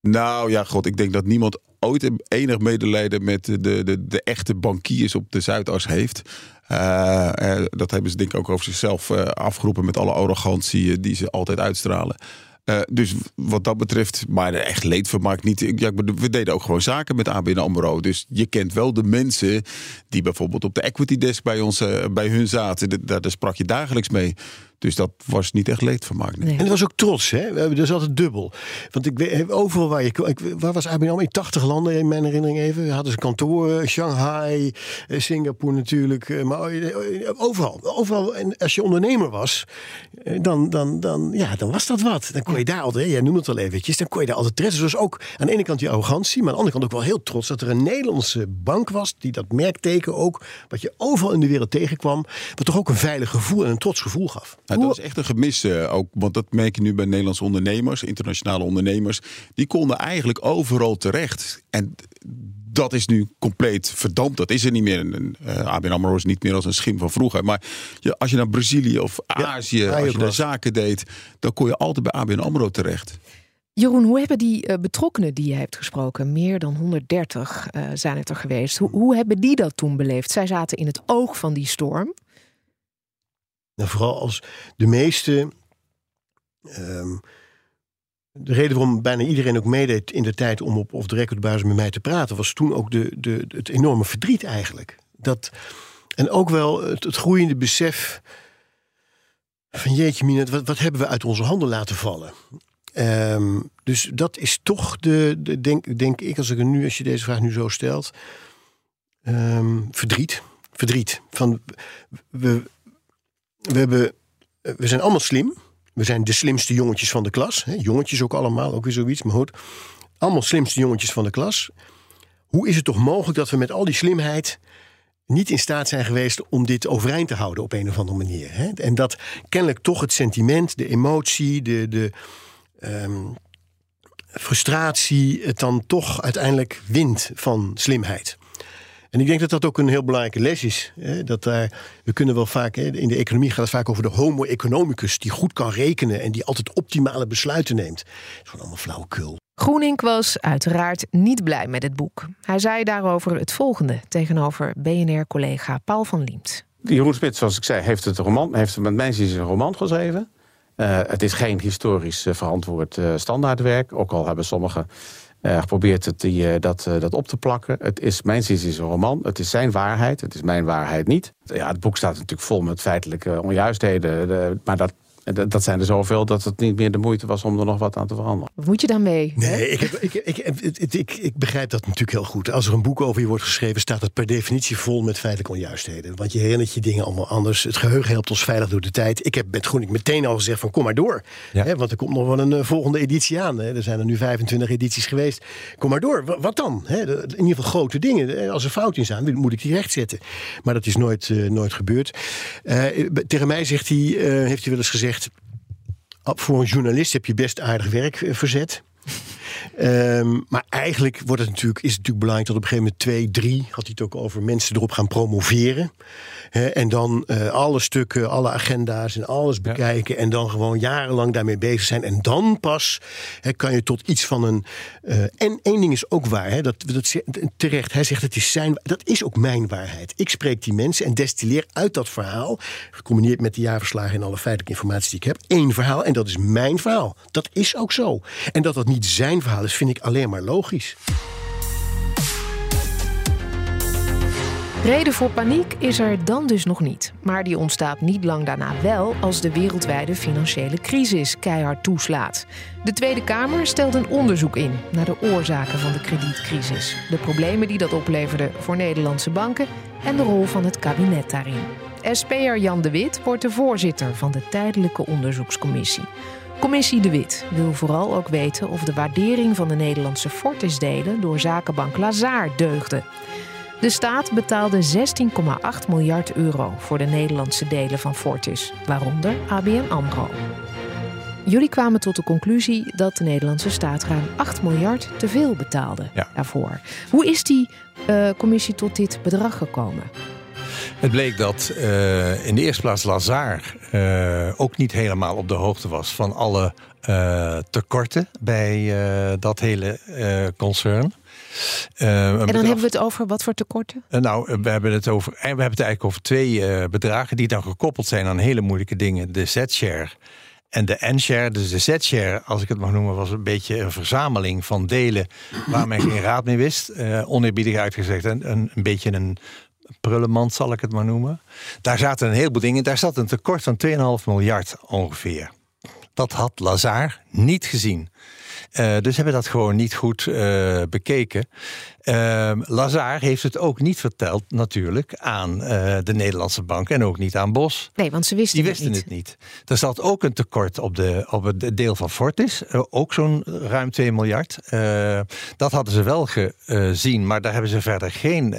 Nou ja, god, ik denk dat niemand ooit enig medelijden met de, de, de echte bankiers op de Zuidas heeft. Uh, dat hebben ze denk ik ook over zichzelf afgeroepen met alle arrogantie die ze altijd uitstralen. Uh, dus wat dat betreft, maar echt leedvermaak niet. Ja, we deden ook gewoon zaken met ABN AMRO. Dus je kent wel de mensen die bijvoorbeeld op de equity desk bij ons, uh, bij hun zaten. Daar sprak je dagelijks mee. Dus dat was niet echt leedvermaak. Nee. En het was ook trots, hè? We hebben dus altijd dubbel. Want ik weet, overal waar je. Ik, waar was ABN AMRO? In 80 landen in mijn herinnering even. We hadden ze kantoren, Shanghai, eh, Singapore natuurlijk. Eh, maar eh, overal. Overal. En als je ondernemer was, dan, dan, dan, ja, dan was dat wat. Dan kon je daar altijd, jij noemde het al eventjes, dan kon je daar altijd treffen. Dus ook aan de ene kant die arrogantie, maar aan de andere kant ook wel heel trots dat er een Nederlandse bank was die dat merkteken ook, wat je overal in de wereld tegenkwam, wat toch ook een veilig gevoel en een trots gevoel gaf. Ja, dat is echt een gemis uh, ook, want dat merk je nu bij Nederlandse ondernemers, internationale ondernemers. Die konden eigenlijk overal terecht. En dat is nu compleet verdampt. Dat is er niet meer. Uh, ABN AMRO is niet meer als een schim van vroeger. Maar je, als je naar Brazilië of Azië, als je daar zaken deed... dan kon je altijd bij ABN AMRO terecht. Jeroen, hoe hebben die uh, betrokkenen die je hebt gesproken, meer dan 130 uh, zijn het er geweest, hoe, hoe hebben die dat toen beleefd? Zij zaten in het oog van die storm. Nou, vooral als de meeste. Um, de reden waarom bijna iedereen ook meedeed in de tijd om op of de recordbasis met mij te praten, was toen ook de, de, het enorme verdriet eigenlijk. Dat, en ook wel het, groeiende besef van jeetje wat, wat hebben we uit onze handen laten vallen? Um, dus dat is toch de, de, denk, denk ik, als ik er nu, als je deze vraag nu zo stelt, um, verdriet. Verdriet. Van we, we, hebben, eh, we zijn allemaal slim. We zijn de slimste jongetjes van de klas. Hè? Jongetjes ook allemaal, ook weer zoiets. Maar goed, allemaal slimste jongetjes van de klas. Hoe is het toch mogelijk dat we met al die slimheid niet in staat zijn geweest om dit overeind te houden op een of andere manier? Hè? En dat kennelijk toch het sentiment, de emotie, de, de um, frustratie het dan toch uiteindelijk wint van slimheid. En ik denk dat dat ook een heel belangrijke les is. Hè? Dat daar, we kunnen wel vaak, hè, in de economie gaat het vaak over de homo economicus, die goed kan rekenen en die altijd optimale besluiten neemt. Dat is gewoon allemaal flauwekul. Groening was uiteraard niet blij met het boek. Hij zei daarover het volgende tegenover BNR-collega Paul van Liemt. Jeroen Smit, zoals ik zei, heeft het roman, heeft met mij een roman geschreven. Uh, het is geen historisch uh, verantwoord uh, standaardwerk, ook al hebben sommige uh, geprobeerd het, die, uh, dat, uh, dat op te plakken. Het is, mijn zin is een roman. Het is zijn waarheid. Het is mijn waarheid niet. Ja, het boek staat natuurlijk vol met feitelijke onjuistheden. maar dat En dat, dat zijn er zoveel dat het niet meer de moeite was om er nog wat aan te veranderen. Wat moet je daarmee? Nee, ik, heb, ik, ik, ik, ik, ik begrijp dat natuurlijk heel goed. Als er een boek over je wordt geschreven, staat het per definitie vol met feitelijke onjuistheden. Want je herinnert je dingen allemaal anders. Het geheugen helpt ons veilig door de tijd. Ik heb met Groening meteen al gezegd van kom maar door. Hè, want er komt nog wel een uh, volgende editie aan. Hè. Er zijn er nu 25 edities geweest. Kom maar door. W wat dan? Hè? In ieder geval grote dingen. Als er fout in staan, moet ik die rechtzetten. Maar dat is nooit, uh, nooit gebeurd. Uh, tegen mij zegt hij, heeft hij wel eens gezegd voor een journalist heb je best aardig werk verzet. Um, maar eigenlijk wordt het natuurlijk, is het natuurlijk belangrijk dat op een gegeven moment twee, drie, had hij het ook over, mensen erop gaan promoveren. He, en dan uh, alle stukken, alle agenda's en alles bekijken. Ja. En dan gewoon jarenlang daarmee bezig zijn. En dan pas he, kan je tot iets van een. Uh, en één ding is ook waar, he, dat, dat, terecht. Hij zegt het is zijn. Dat is ook mijn waarheid. Ik spreek die mensen en destilleer uit dat verhaal. Gecombineerd met de jaarverslagen en alle feitelijke informatie die ik heb. één verhaal. En dat is mijn verhaal. Dat is ook zo. En dat dat niet zijn verhaal is, vind ik alleen maar logisch. Reden voor paniek is er dan dus nog niet. Maar die ontstaat niet lang daarna wel als de wereldwijde financiële crisis keihard toeslaat. De Tweede Kamer stelt een onderzoek in naar de oorzaken van de kredietcrisis, de problemen die dat opleverde voor Nederlandse banken en de rol van het kabinet daarin. SP'er Jan de Wit wordt de voorzitter van de tijdelijke onderzoekscommissie. Commissie De Wit wil vooral ook weten of de waardering van de Nederlandse Fortis-delen door zakenbank Lazard deugde. De staat betaalde 16,8 miljard euro voor de Nederlandse delen van Fortis, waaronder ABN AMRO. Jullie kwamen tot de conclusie dat de Nederlandse staat ruim 8 miljard te veel betaalde ja. daarvoor. Hoe is die uh, commissie tot dit bedrag gekomen? Het bleek dat uh, in de eerste plaats Lazar uh, ook niet helemaal op de hoogte was van alle uh, tekorten bij dat hele concern. en dan hebben we het over wat voor tekorten? nou, we hebben het over. We hebben het eigenlijk over twee bedragen die dan gekoppeld zijn aan hele moeilijke dingen. De Z-share en de N-share, dus de Z-share, als ik het mag noemen, was een beetje een verzameling van delen waar men geen raad mee wist. Oneerbiedig uitgezegd, een, een, een beetje een prullenmand zal ik het maar noemen. Daar zaten een heleboel dingen. Daar zat een tekort van 2,5 miljard ongeveer. Dat had Lazar niet gezien. Uh, dus hebben dat gewoon niet goed uh, bekeken. Uh, Lazar heeft het ook niet verteld, natuurlijk, aan uh, de Nederlandse bank en ook niet aan Bos. Nee, want ze wisten, Die wisten het, niet. het niet. Er zat ook een tekort op, de, op het deel van Fortis, ook zo'n ruim 2 miljard. dat hadden ze wel gezien, maar daar hebben ze verder geen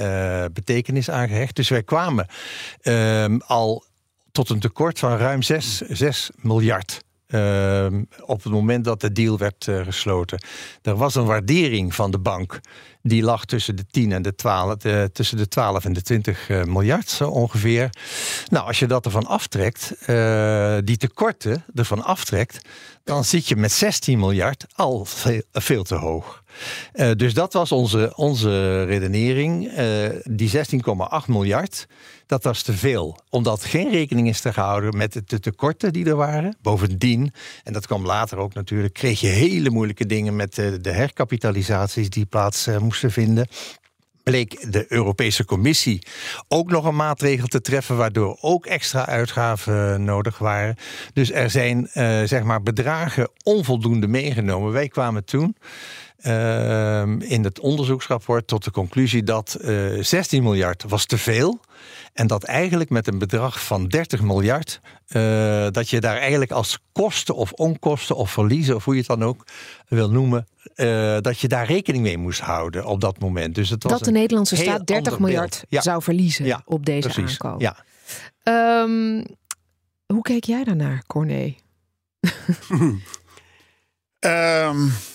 betekenis aan gehecht. Dus wij kwamen ehm, al tot een tekort van ruim 6, 6 miljard. Uh, op het moment dat de deal werd uh, gesloten. Er was een waardering van de bank. Die lag tussen de 10 en de 12, de, tussen de 12 en de 20 uh, miljard zo ongeveer. Nou, als je dat ervan aftrekt, die tekorten ervan aftrekt, dan zit je met 16 miljard al veel te hoog. Uh, dus dat was onze, onze redenering. Uh, die 16,8 miljard, dat was te veel. Omdat geen rekening is te houden met de tekorten die er waren. Bovendien, en dat kwam later ook natuurlijk, kreeg je hele moeilijke dingen met de, de herkapitalisaties die plaats moesten vinden bleek de Europese Commissie ook nog een maatregel te treffen, waardoor ook extra uitgaven nodig waren. Dus er zijn zeg maar bedragen onvoldoende meegenomen. Wij kwamen toen. Uh, in het onderzoeksrapport tot de conclusie dat uh, 16 miljard was te veel. En dat eigenlijk met een bedrag van 30 miljard, uh, dat je daar eigenlijk als kosten of onkosten of verliezen, of hoe je het dan ook wil noemen, uh, dat je daar rekening mee moest houden op dat moment. Dus het was dat de Nederlandse staat 30 miljard ja. zou verliezen ja, op deze precies. aankoop. Ja. Um, hoe keek jij daarnaar, Corné? um,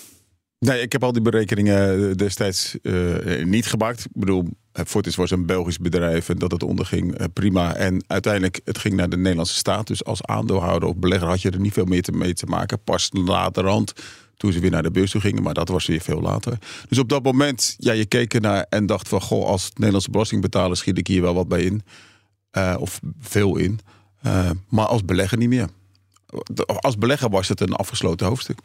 nee, ik heb al die berekeningen destijds uh, niet gemaakt. Ik bedoel, Fortis was een Belgisch bedrijf en dat het onderging, uh, prima. En uiteindelijk, het ging naar de Nederlandse staat. Dus als aandeelhouder of belegger had je er niet veel meer mee te maken. Pas laterhand, toen ze weer naar de beurs toe gingen. Maar dat was weer veel later. Dus op dat moment, ja, je keek ernaar en dacht van... goh, als Nederlandse belastingbetaler schiet ik hier wel wat bij in. Of veel in. Maar als belegger niet meer. Als belegger was het een afgesloten hoofdstuk.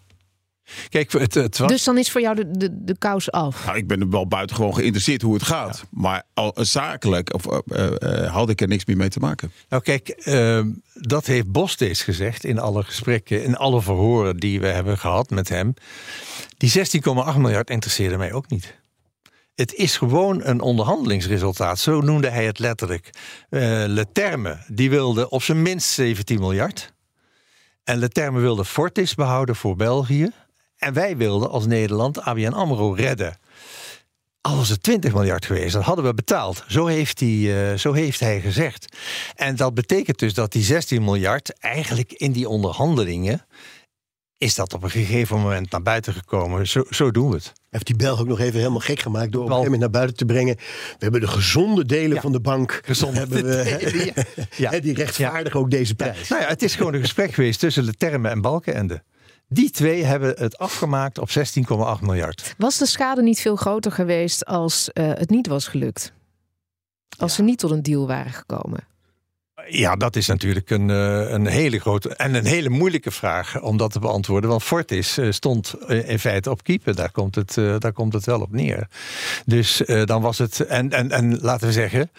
Kijk, het, het was... Dus dan is voor jou de, de, de kous af? Nou, ik ben er wel buitengewoon geïnteresseerd hoe het gaat. Maar al, zakelijk of, uh, uh, had ik er niks meer mee te maken. Nou kijk, uh, dat heeft Bos steeds gezegd in alle gesprekken, in alle verhoren die we hebben gehad met hem. Die 16,8 miljard interesseerde mij ook niet. Het is gewoon een onderhandelingsresultaat. Zo noemde hij het letterlijk. Uh, Le Terme, die wilde op zijn minst 17 miljard. En Le Terme wilde Fortis behouden voor België. En wij wilden als Nederland ABN AMRO redden. Al was het 20 miljard geweest, dat hadden we betaald. Zo heeft, hij, uh, zo heeft hij gezegd. En dat betekent dus dat die 16 miljard eigenlijk in die onderhandelingen is dat op een gegeven moment naar buiten gekomen. Zo, zo doen we het. Heeft die Belg ook nog even helemaal gek gemaakt door op een gegeven moment naar buiten te brengen. We hebben de gezonde delen ja. van de bank. Gezonde hebben we, ja. ja. Die rechtvaardigen ook deze prijs. Nou ja, het is gewoon een gesprek geweest tussen de termen en Balkenende. Die twee hebben het afgemaakt op 16,8 miljard. Was de schade niet veel groter geweest als uh, het niet was gelukt? Als ze niet tot een deal waren gekomen? Ja, dat is natuurlijk een, een hele grote en een hele moeilijke vraag om dat te beantwoorden. Want Fortis stond in feite op keeper. Daar komt het, daar komt het wel op neer. Dus dan was het. En, en, en laten we zeggen,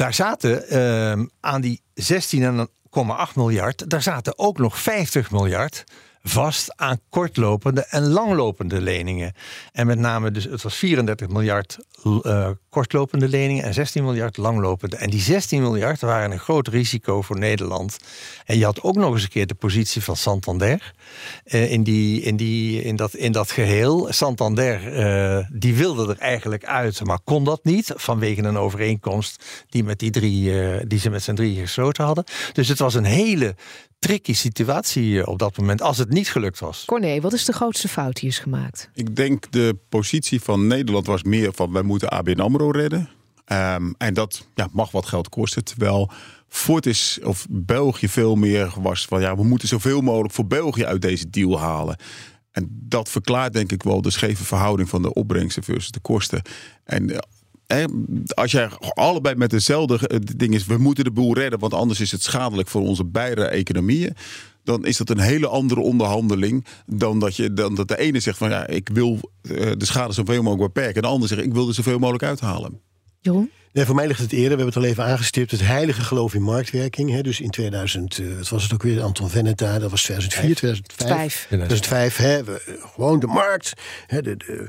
daar zaten uh, aan die 16,8 miljard, daar zaten ook nog 50 miljard vast aan kortlopende en langlopende leningen. En met name, dus het was 34 miljard uh, kortlopende leningen en 16 miljard langlopende. En die 16 miljard waren een groot risico voor Nederland. En je had ook nog eens een keer de positie van Santander uh, in, die, in, die, in, dat, in dat geheel. Santander uh, die wilde er eigenlijk uit, maar kon dat niet vanwege een overeenkomst die, met die, drie, die ze met z'n drieën gesloten hadden. Dus het was een hele tricky situatie op dat moment als het niet gelukt was. Corné, wat is de grootste fout die is gemaakt? Ik denk de positie van Nederland was meer van wij moeten ABN AMRO redden. Um, en dat ja, mag wat geld kosten. Terwijl Fortis of België veel meer was van ja, we moeten zoveel mogelijk voor België uit deze deal halen. En dat verklaart denk ik wel de scheve verhouding van de opbrengsten versus de kosten. En als jij allebei met dezelfde ding is, we moeten de boel redden, want anders is het schadelijk voor onze beide economieën. Dan is dat een hele andere onderhandeling dan dat, je, dan dat de ene zegt van ja, ik wil de schade zoveel mogelijk beperken. En de ander zegt ik wil er zoveel mogelijk uithalen. Jeroen? Nee, voor mij ligt het eerder, we hebben het al even aangestipt, het heilige geloof in marktwerking. Hè, dus in 2000, uh, wat was het ook weer, Anton Veneta, dat was 2004, 2005. 2005, hè, we, gewoon de markt, hè, de, de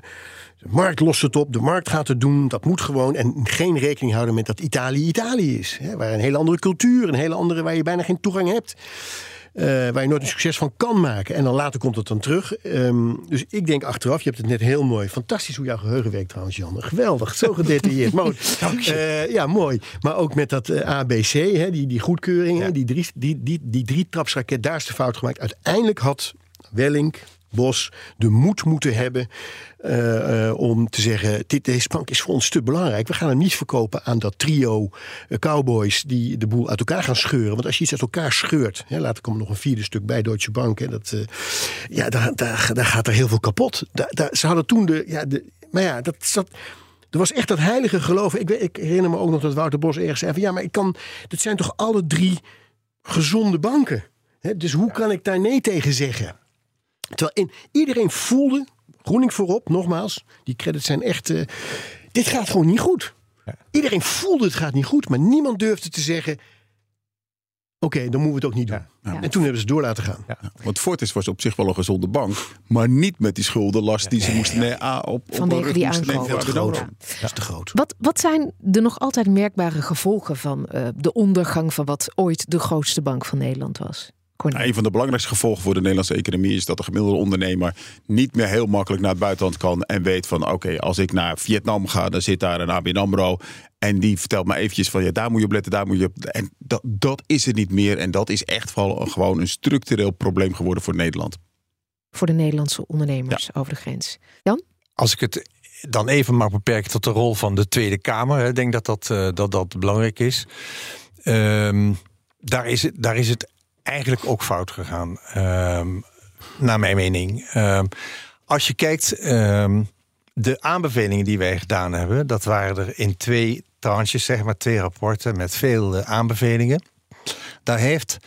de markt lost het op, de markt gaat het doen, dat moet gewoon. En geen rekening houden met dat Italië Italië is. Hè, waar een hele andere cultuur, een hele andere waar je bijna geen toegang hebt. Uh, waar je nooit een succes van kan maken. En dan later komt het dan terug. Um, dus ik denk achteraf, je hebt het net heel mooi. Fantastisch hoe jouw geheugen werkt trouwens, Jan. Geweldig, zo gedetailleerd. mooi. Uh, ja, mooi. Maar ook met dat uh, ABC, hè, die, die goedkeuringen, ja. die, drie, die, die, die drie trapsraket, daar is de fout gemaakt. Uiteindelijk had Wellink, Bos de moed moeten hebben uh, uh, om te zeggen: dit, deze bank is voor ons te belangrijk. We gaan hem niet verkopen aan dat trio uh, cowboys die de boel uit elkaar gaan scheuren. Want als je iets uit elkaar scheurt, hè, later komt nog een vierde stuk bij Deutsche Bank. Hè, dat, ja, daar, daar, daar gaat er heel veel kapot. Daar, daar, ze hadden toen de. Ja, de maar ja, dat zat. Er was echt dat heilige geloof. Ik, ik, herinner me ook nog dat Wouter Bos ergens zei: van ja, maar ik kan. Dit zijn toch alle drie gezonde banken. Hè, dus hoe kan ik daar nee tegen zeggen? Terwijl in, iedereen voelde, Groening voorop, nogmaals, die credits zijn echt. Uh, dit gaat gewoon niet goed. Ja. Iedereen voelde het gaat niet goed, maar niemand durfde te zeggen. Oké, okay, dan moeten we het ook niet doen. Ja, ja. En toen hebben ze door laten gaan. Ja. Want Fortis was op zich wel een gezonde bank, maar niet met die schuldenlast die ze moesten nee, op, op Vanwege die aankoop. Veel te groot. Dat is te groot. Wat, wat zijn de nog altijd merkbare gevolgen van uh, de ondergang van wat ooit de grootste bank van Nederland was? Nou, een van de belangrijkste gevolgen voor de Nederlandse economie is dat de gemiddelde ondernemer niet meer heel makkelijk naar het buitenland kan en weet van oké, okay, als ik naar Vietnam ga, dan zit daar een ABN AMRO en die vertelt me eventjes van ja, daar moet je op letten, daar moet je op. En dat, dat is er niet meer en dat is echt gewoon een structureel probleem geworden voor Nederland. Voor de Nederlandse ondernemers ja. over de grens. Jan? Als ik het dan even mag beperken tot de rol van de Tweede Kamer, ik denk dat dat, uh, dat, dat belangrijk is. Um, daar is, het, daar is het eigenlijk ook fout gegaan, um, naar mijn mening. Um, als je kijkt, um, de aanbevelingen die wij gedaan hebben, dat waren er in twee tranches, zeg maar twee rapporten met veel uh, aanbevelingen. Daar heeft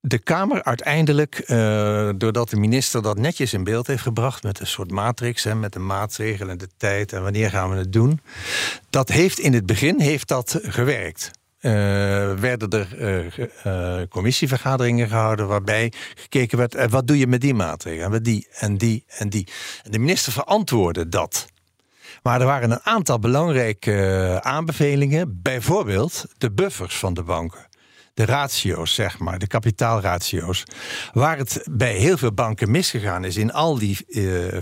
de Kamer uiteindelijk, uh, doordat de minister dat netjes in beeld heeft gebracht met een soort matrix, hè, met de maatregelen en de tijd en wanneer gaan we het doen, dat heeft in het begin heeft dat gewerkt. Uh, werden er uh, commissievergaderingen gehouden waarbij gekeken werd: wat doe je met die maatregelen? En met die en die en die. En de minister verantwoordde dat. Maar er waren een aantal belangrijke aanbevelingen, bijvoorbeeld de buffers van de banken de ratio's, zeg maar, de kapitaalratio's. Waar het bij heel veel banken misgegaan is in al die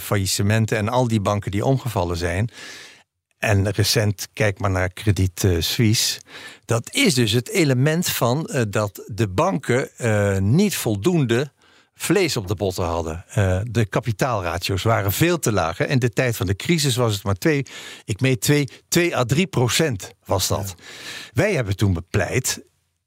faillissementen en al die banken die omgevallen zijn. En recent, kijk maar naar Credit uh, Suisse. Dat is dus het element van uh, dat de banken niet voldoende vlees op de botten hadden. de kapitaalratio's waren veel te laag. In de tijd van de crisis was het maar 2, ik meet 2, 2 à 3 procent was dat. Wij hebben toen bepleit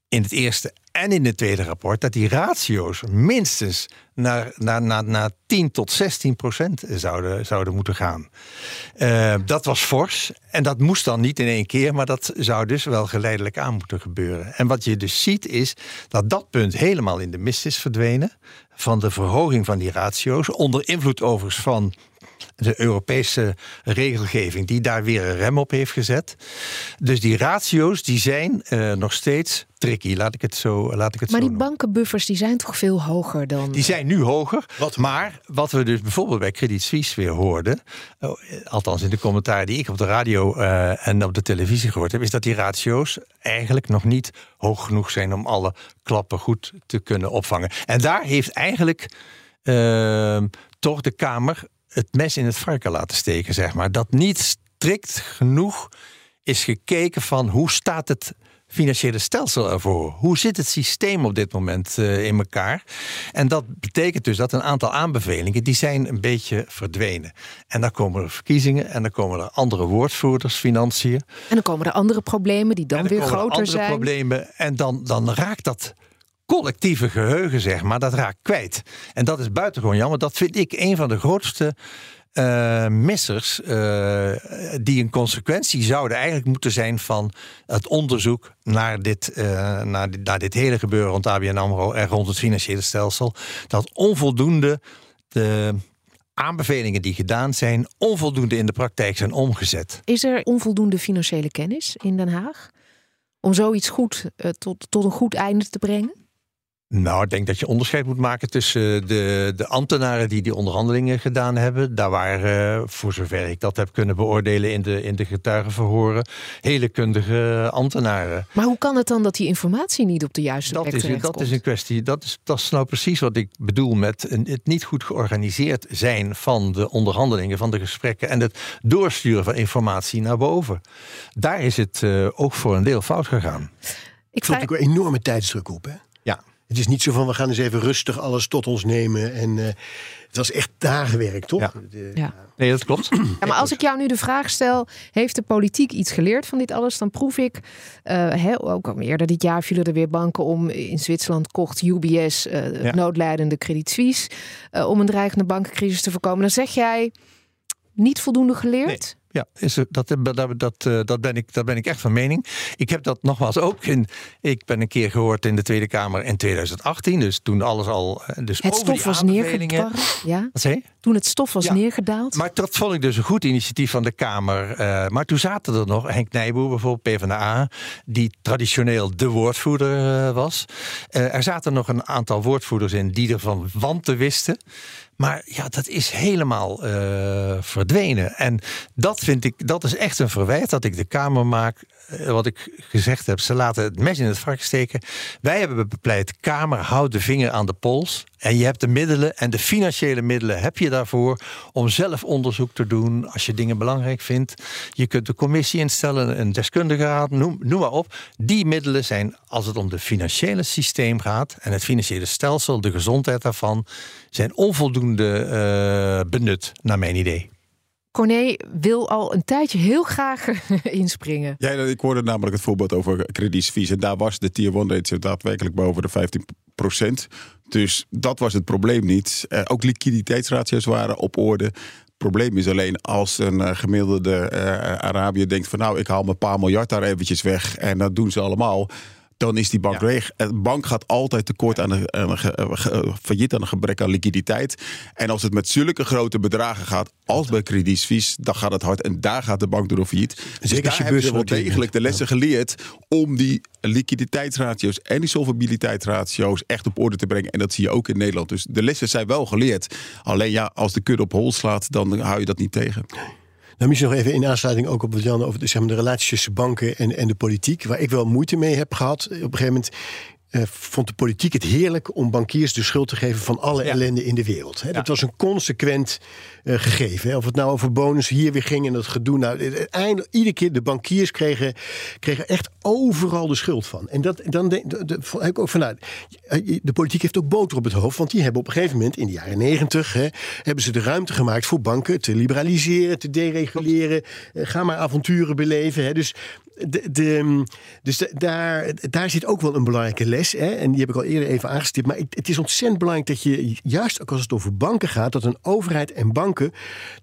in het eerste en in het tweede rapport dat die ratio's minstens naar, naar, naar, naar 10 tot 16 procent zouden, zouden moeten gaan. Uh, dat was fors en dat moest dan niet in één keer, maar dat zou dus wel geleidelijk aan moeten gebeuren. En wat je dus ziet is dat dat punt helemaal in de mist is verdwenen van de verhoging van die ratio's, onder invloed overigens van de Europese regelgeving die daar weer een rem op heeft gezet. Dus die ratio's die zijn uh, nog steeds tricky, laat ik het zo laat ik het Maar zo die bankenbuffers die zijn toch veel hoger dan... Die zijn nu hoger, wat? maar wat we dus bijvoorbeeld bij Credit Suisse weer hoorden... Oh, althans in de commentaar die ik op de radio uh, en op de televisie gehoord heb... is dat die ratio's eigenlijk nog niet hoog genoeg zijn... om alle klappen goed te kunnen opvangen. En daar heeft eigenlijk... Uh, toch de Kamer het mes in het varken laten steken, zeg maar. Dat niet strikt genoeg is gekeken van hoe staat het financiële stelsel ervoor? Hoe zit het systeem op dit moment uh, in elkaar? En dat betekent dus dat een aantal aanbevelingen die zijn een beetje verdwenen. En dan komen er verkiezingen en dan komen er andere woordvoerders, financiën. En dan komen er andere problemen die dan, dan weer groter andere zijn. problemen en dan, dan raakt dat collectieve geheugen, zeg maar, dat raakt kwijt. En dat is buitengewoon jammer. Dat vind ik een van de grootste uh, missers uh, die een consequentie zouden eigenlijk moeten zijn van het onderzoek naar dit, uh, naar, dit, naar dit hele gebeuren rond ABN AMRO en rond het financiële stelsel. Dat onvoldoende de aanbevelingen die gedaan zijn, onvoldoende in de praktijk zijn omgezet. Is er onvoldoende financiële kennis in Den Haag om zoiets goed tot, tot een goed einde te brengen? Nou, ik denk dat je onderscheid moet maken tussen de, de ambtenaren die die onderhandelingen gedaan hebben. Daar waren, eh, voor zover ik dat heb kunnen beoordelen in de, in de getuigenverhoren, hele kundige ambtenaren. Maar hoe kan het dan dat die informatie niet op de juiste dat plek is, terechtkomt? Dat is een kwestie, dat is, dat is nou precies wat ik bedoel met een, het niet goed georganiseerd zijn van de onderhandelingen, van de gesprekken en het doorsturen van informatie naar boven. Daar is het uh, ook voor een deel fout gegaan. Ik vond ook een enorme tijdsdruk op, hè? Het is niet zo van we gaan eens even rustig alles tot ons nemen. En uh, het was echt dagenwerk, toch? Ja. De, Ja. Nee, dat klopt. Ja, maar als ik jou nu de vraag stel, heeft de politiek iets geleerd van dit alles? Dan proef ik, uh, hè, ook al eerder dit jaar vielen er weer banken om. In Zwitserland kocht UBS, uh, het Ja. noodlijdende Credit Suisse, uh, om een dreigende bankencrisis te voorkomen. Dan zeg jij, niet voldoende geleerd? Ja, is er, dat, dat, dat, eh, dat, ben ik, dat ben ik echt van mening. Ik heb dat nogmaals ook in. Ik ben een keer gehoord in de Tweede Kamer in 2018. Dus toen alles al. eh, Dus Het stof was neergedaald. Ja? Wat zei je? Toen het stof was Ja. neergedaald. Maar dat vond ik dus een goed initiatief van de Kamer. Eh, maar toen zaten er nog Henk Nijboer, bijvoorbeeld PvdA, die traditioneel de woordvoerder eh, was. Eh, er zaten nog een aantal woordvoerders in die er van wanten wisten. Maar ja, dat is helemaal eh, verdwenen. En dat vind ik, dat is echt een verwijt dat ik de Kamer maak. Eh, Wat ik gezegd heb, ze laten het mes in het vark steken. Wij hebben bepleit, Kamer, houd de vinger aan de pols. En je hebt de middelen en de financiële middelen heb je daarvoor om zelf onderzoek te doen als je dingen belangrijk vindt. Je kunt de commissie instellen, een deskundige raad, noem, noem maar op. Die middelen zijn, als het om het financiële systeem gaat en het financiële stelsel, de gezondheid daarvan, zijn onvoldoende eh, benut, naar mijn idee. Corné wil al een tijdje heel graag inspringen. Ja, ik hoorde namelijk het voorbeeld over Credit Suisse. En daar was de tier 1 ratio daadwerkelijk boven de 15% Dus dat was het probleem niet. Eh, ook liquiditeitsratio's waren op orde. Het probleem is alleen als een eh, gemiddelde eh, Arabiër denkt van nou, ik haal mijn paar miljard daar eventjes weg en dat doen ze allemaal. Dan is die bank leeg. Een bank gaat altijd tekort aan een, aan een ge- eh, eh, failliet aan een gebrek aan liquiditeit. En als het met zulke grote bedragen gaat als bij Credit Suisse, dan gaat het hard. En daar gaat de bank door failliet. Dus als daar je hebben ze wel degelijk de lessen geleerd om die liquiditeitsratio's en die solvabiliteitsratio's echt op orde te brengen. En dat zie je ook in Nederland. Dus de lessen zijn wel geleerd. Alleen ja, als de kudde op hol slaat, dan hou je dat niet tegen. Nou, misschien nog even in aansluiting ook op wat Jan over de, zeg maar, de relaties tussen banken en, en de politiek. Waar ik wel moeite mee heb gehad. Op een gegeven moment eh, vond de politiek het heerlijk om bankiers de schuld te geven van alle ellende in de wereld. Hè. Dat was een consequent eh, gegeven. Hè. Of het nou over bonus hier weer ging en dat gedoe. Nou, eh, eindelijk, iedere keer de bankiers kregen, kregen echt overal de schuld van. En dat, dan denk de, ik ook vanuit. De politiek heeft ook boter op het hoofd. Want die hebben op een gegeven moment in de jaren negentig hebben ze de ruimte gemaakt voor banken te liberaliseren, te dereguleren. Ga maar avonturen beleven. Hè. Dus, de, de, dus de- daar, daar zit ook wel een belangrijke les. Hè. En die heb ik al eerder even aangestipt. Maar het, is ontzettend belangrijk dat je, juist ook als het over banken gaat, dat een overheid en banken,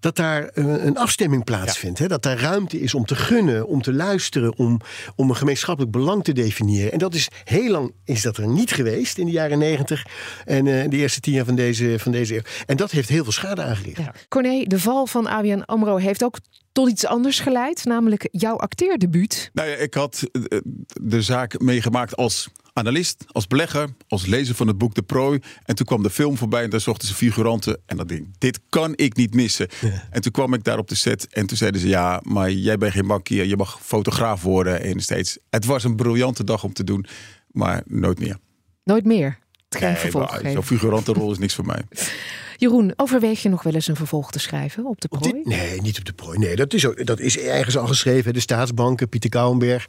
dat daar eh, een afstemming plaatsvindt. Hè. Dat daar ruimte is om te gunnen, om te luisteren, om, om een gemeenschappelijk belang te definiëren. En dat is heel lang is dat er niet geweest in de jaren negentig en eh, de eerste tien jaar van deze, van deze eeuw. En dat heeft heel veel schade aangericht. Corné, de val van ABN AMRO heeft ook tot iets anders geleid, namelijk jouw acteerdebuut. Nou ja, ik had eh, de zaak meegemaakt als analist, als belegger, als lezer van het boek De Prooi. En toen kwam de film voorbij en daar zochten ze figuranten. En dat ding, dit kan ik niet missen. En toen kwam ik daar op de set en toen zeiden ze... ja, maar jij bent geen bankier, je mag fotograaf worden. En steeds, het was een briljante dag om te doen, maar nooit meer. Nooit meer. Het geen Nee. Zo'n figurantenrol is niks voor mij. Jeroen, overweeg je nog wel eens een vervolg te schrijven op de Op prooi? dit- nee, niet op de prooi. Nee, dat is, dat is ergens al geschreven. De staatsbanken, Pieter Kouwenberg.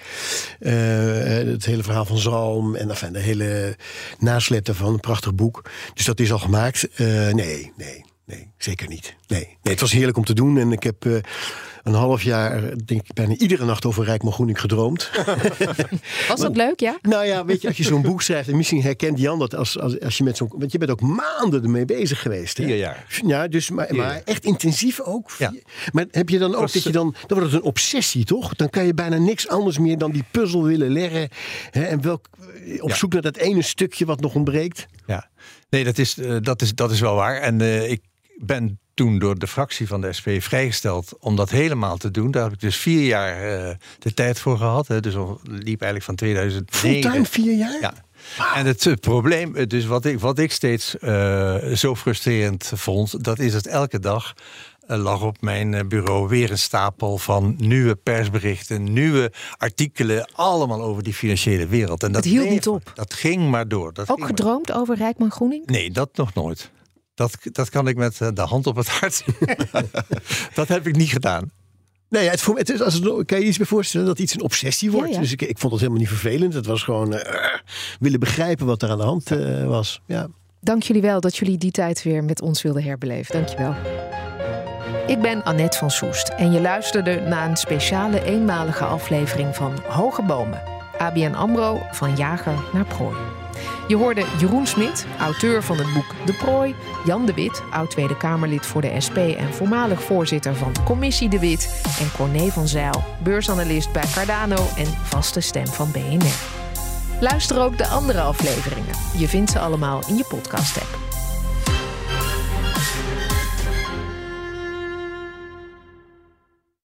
eh, het hele verhaal van Zalm. En enfin, de hele nasleep daarvan. Een prachtig boek. Dus dat is al gemaakt. Eh, nee, nee, nee, zeker niet. Nee. nee, het was heerlijk om te doen. En ik heb eh, een half jaar, denk ik, bijna iedere nacht over Rijkman Groening gedroomd. Was dat leuk, ja? Nou ja, weet je, als je zo'n boek schrijft, en misschien herkent Jan dat als, als, als je met zo'n. Want je bent ook maanden ermee bezig geweest. Hè? Vier jaar. Ja, dus, maar, maar echt intensief ook. Vier- Maar heb je dan ook was- dat je dan. Dan wordt het een obsessie, toch? Dan kan je bijna niks anders meer dan die puzzel willen leggen. Hè? En welk, op Ja. zoek naar dat ene stukje wat nog ontbreekt. Ja, nee, dat is, eh, dat is, dat is wel waar. En eh, ik ben toen door de fractie van de SP vrijgesteld om dat helemaal te doen. Daar heb ik dus vier jaar eh, de tijd voor gehad. Hè. Dus al liep eigenlijk van 2009. Fulltime vier jaar? Ja. En het eh, probleem, eh, dus wat ik, wat ik steeds eh, zo frustrerend vond, dat is dat elke dag eh, lag op mijn eh, bureau weer een stapel van nieuwe persberichten, nieuwe artikelen, allemaal over die financiële wereld. En dat Het hield bleef niet op. Dat ging maar door. Dat Ook maar gedroomd over Rijkman Groening? Nee, dat nog nooit. Dat, dat kan ik met eh, de hand op het hart. dat heb ik niet gedaan. Nee, het, is, als het, kan je je iets bij voorstellen dat iets een obsessie wordt? Ja, ja. Dus ik, ik vond het helemaal niet vervelend. Het was gewoon eh, willen begrijpen wat er aan de hand eh, was. Ja. Dank jullie wel dat jullie die tijd weer met ons wilden herbeleven. Dank je wel. Ik ben Annette van Soest en je luisterde naar een speciale eenmalige aflevering van Hoge Bomen. ABN AMRO van jager naar prooi. Je hoorde Jeroen Smit, auteur van het boek De Prooi. Jan de Wit, oud Tweede Kamerlid voor de SP en voormalig voorzitter van Commissie de Wit. En Corné van Zijl, beursanalist bij Cardano en vaste stem van BNR. Luister ook de andere afleveringen. Je vindt ze allemaal in je podcast-app.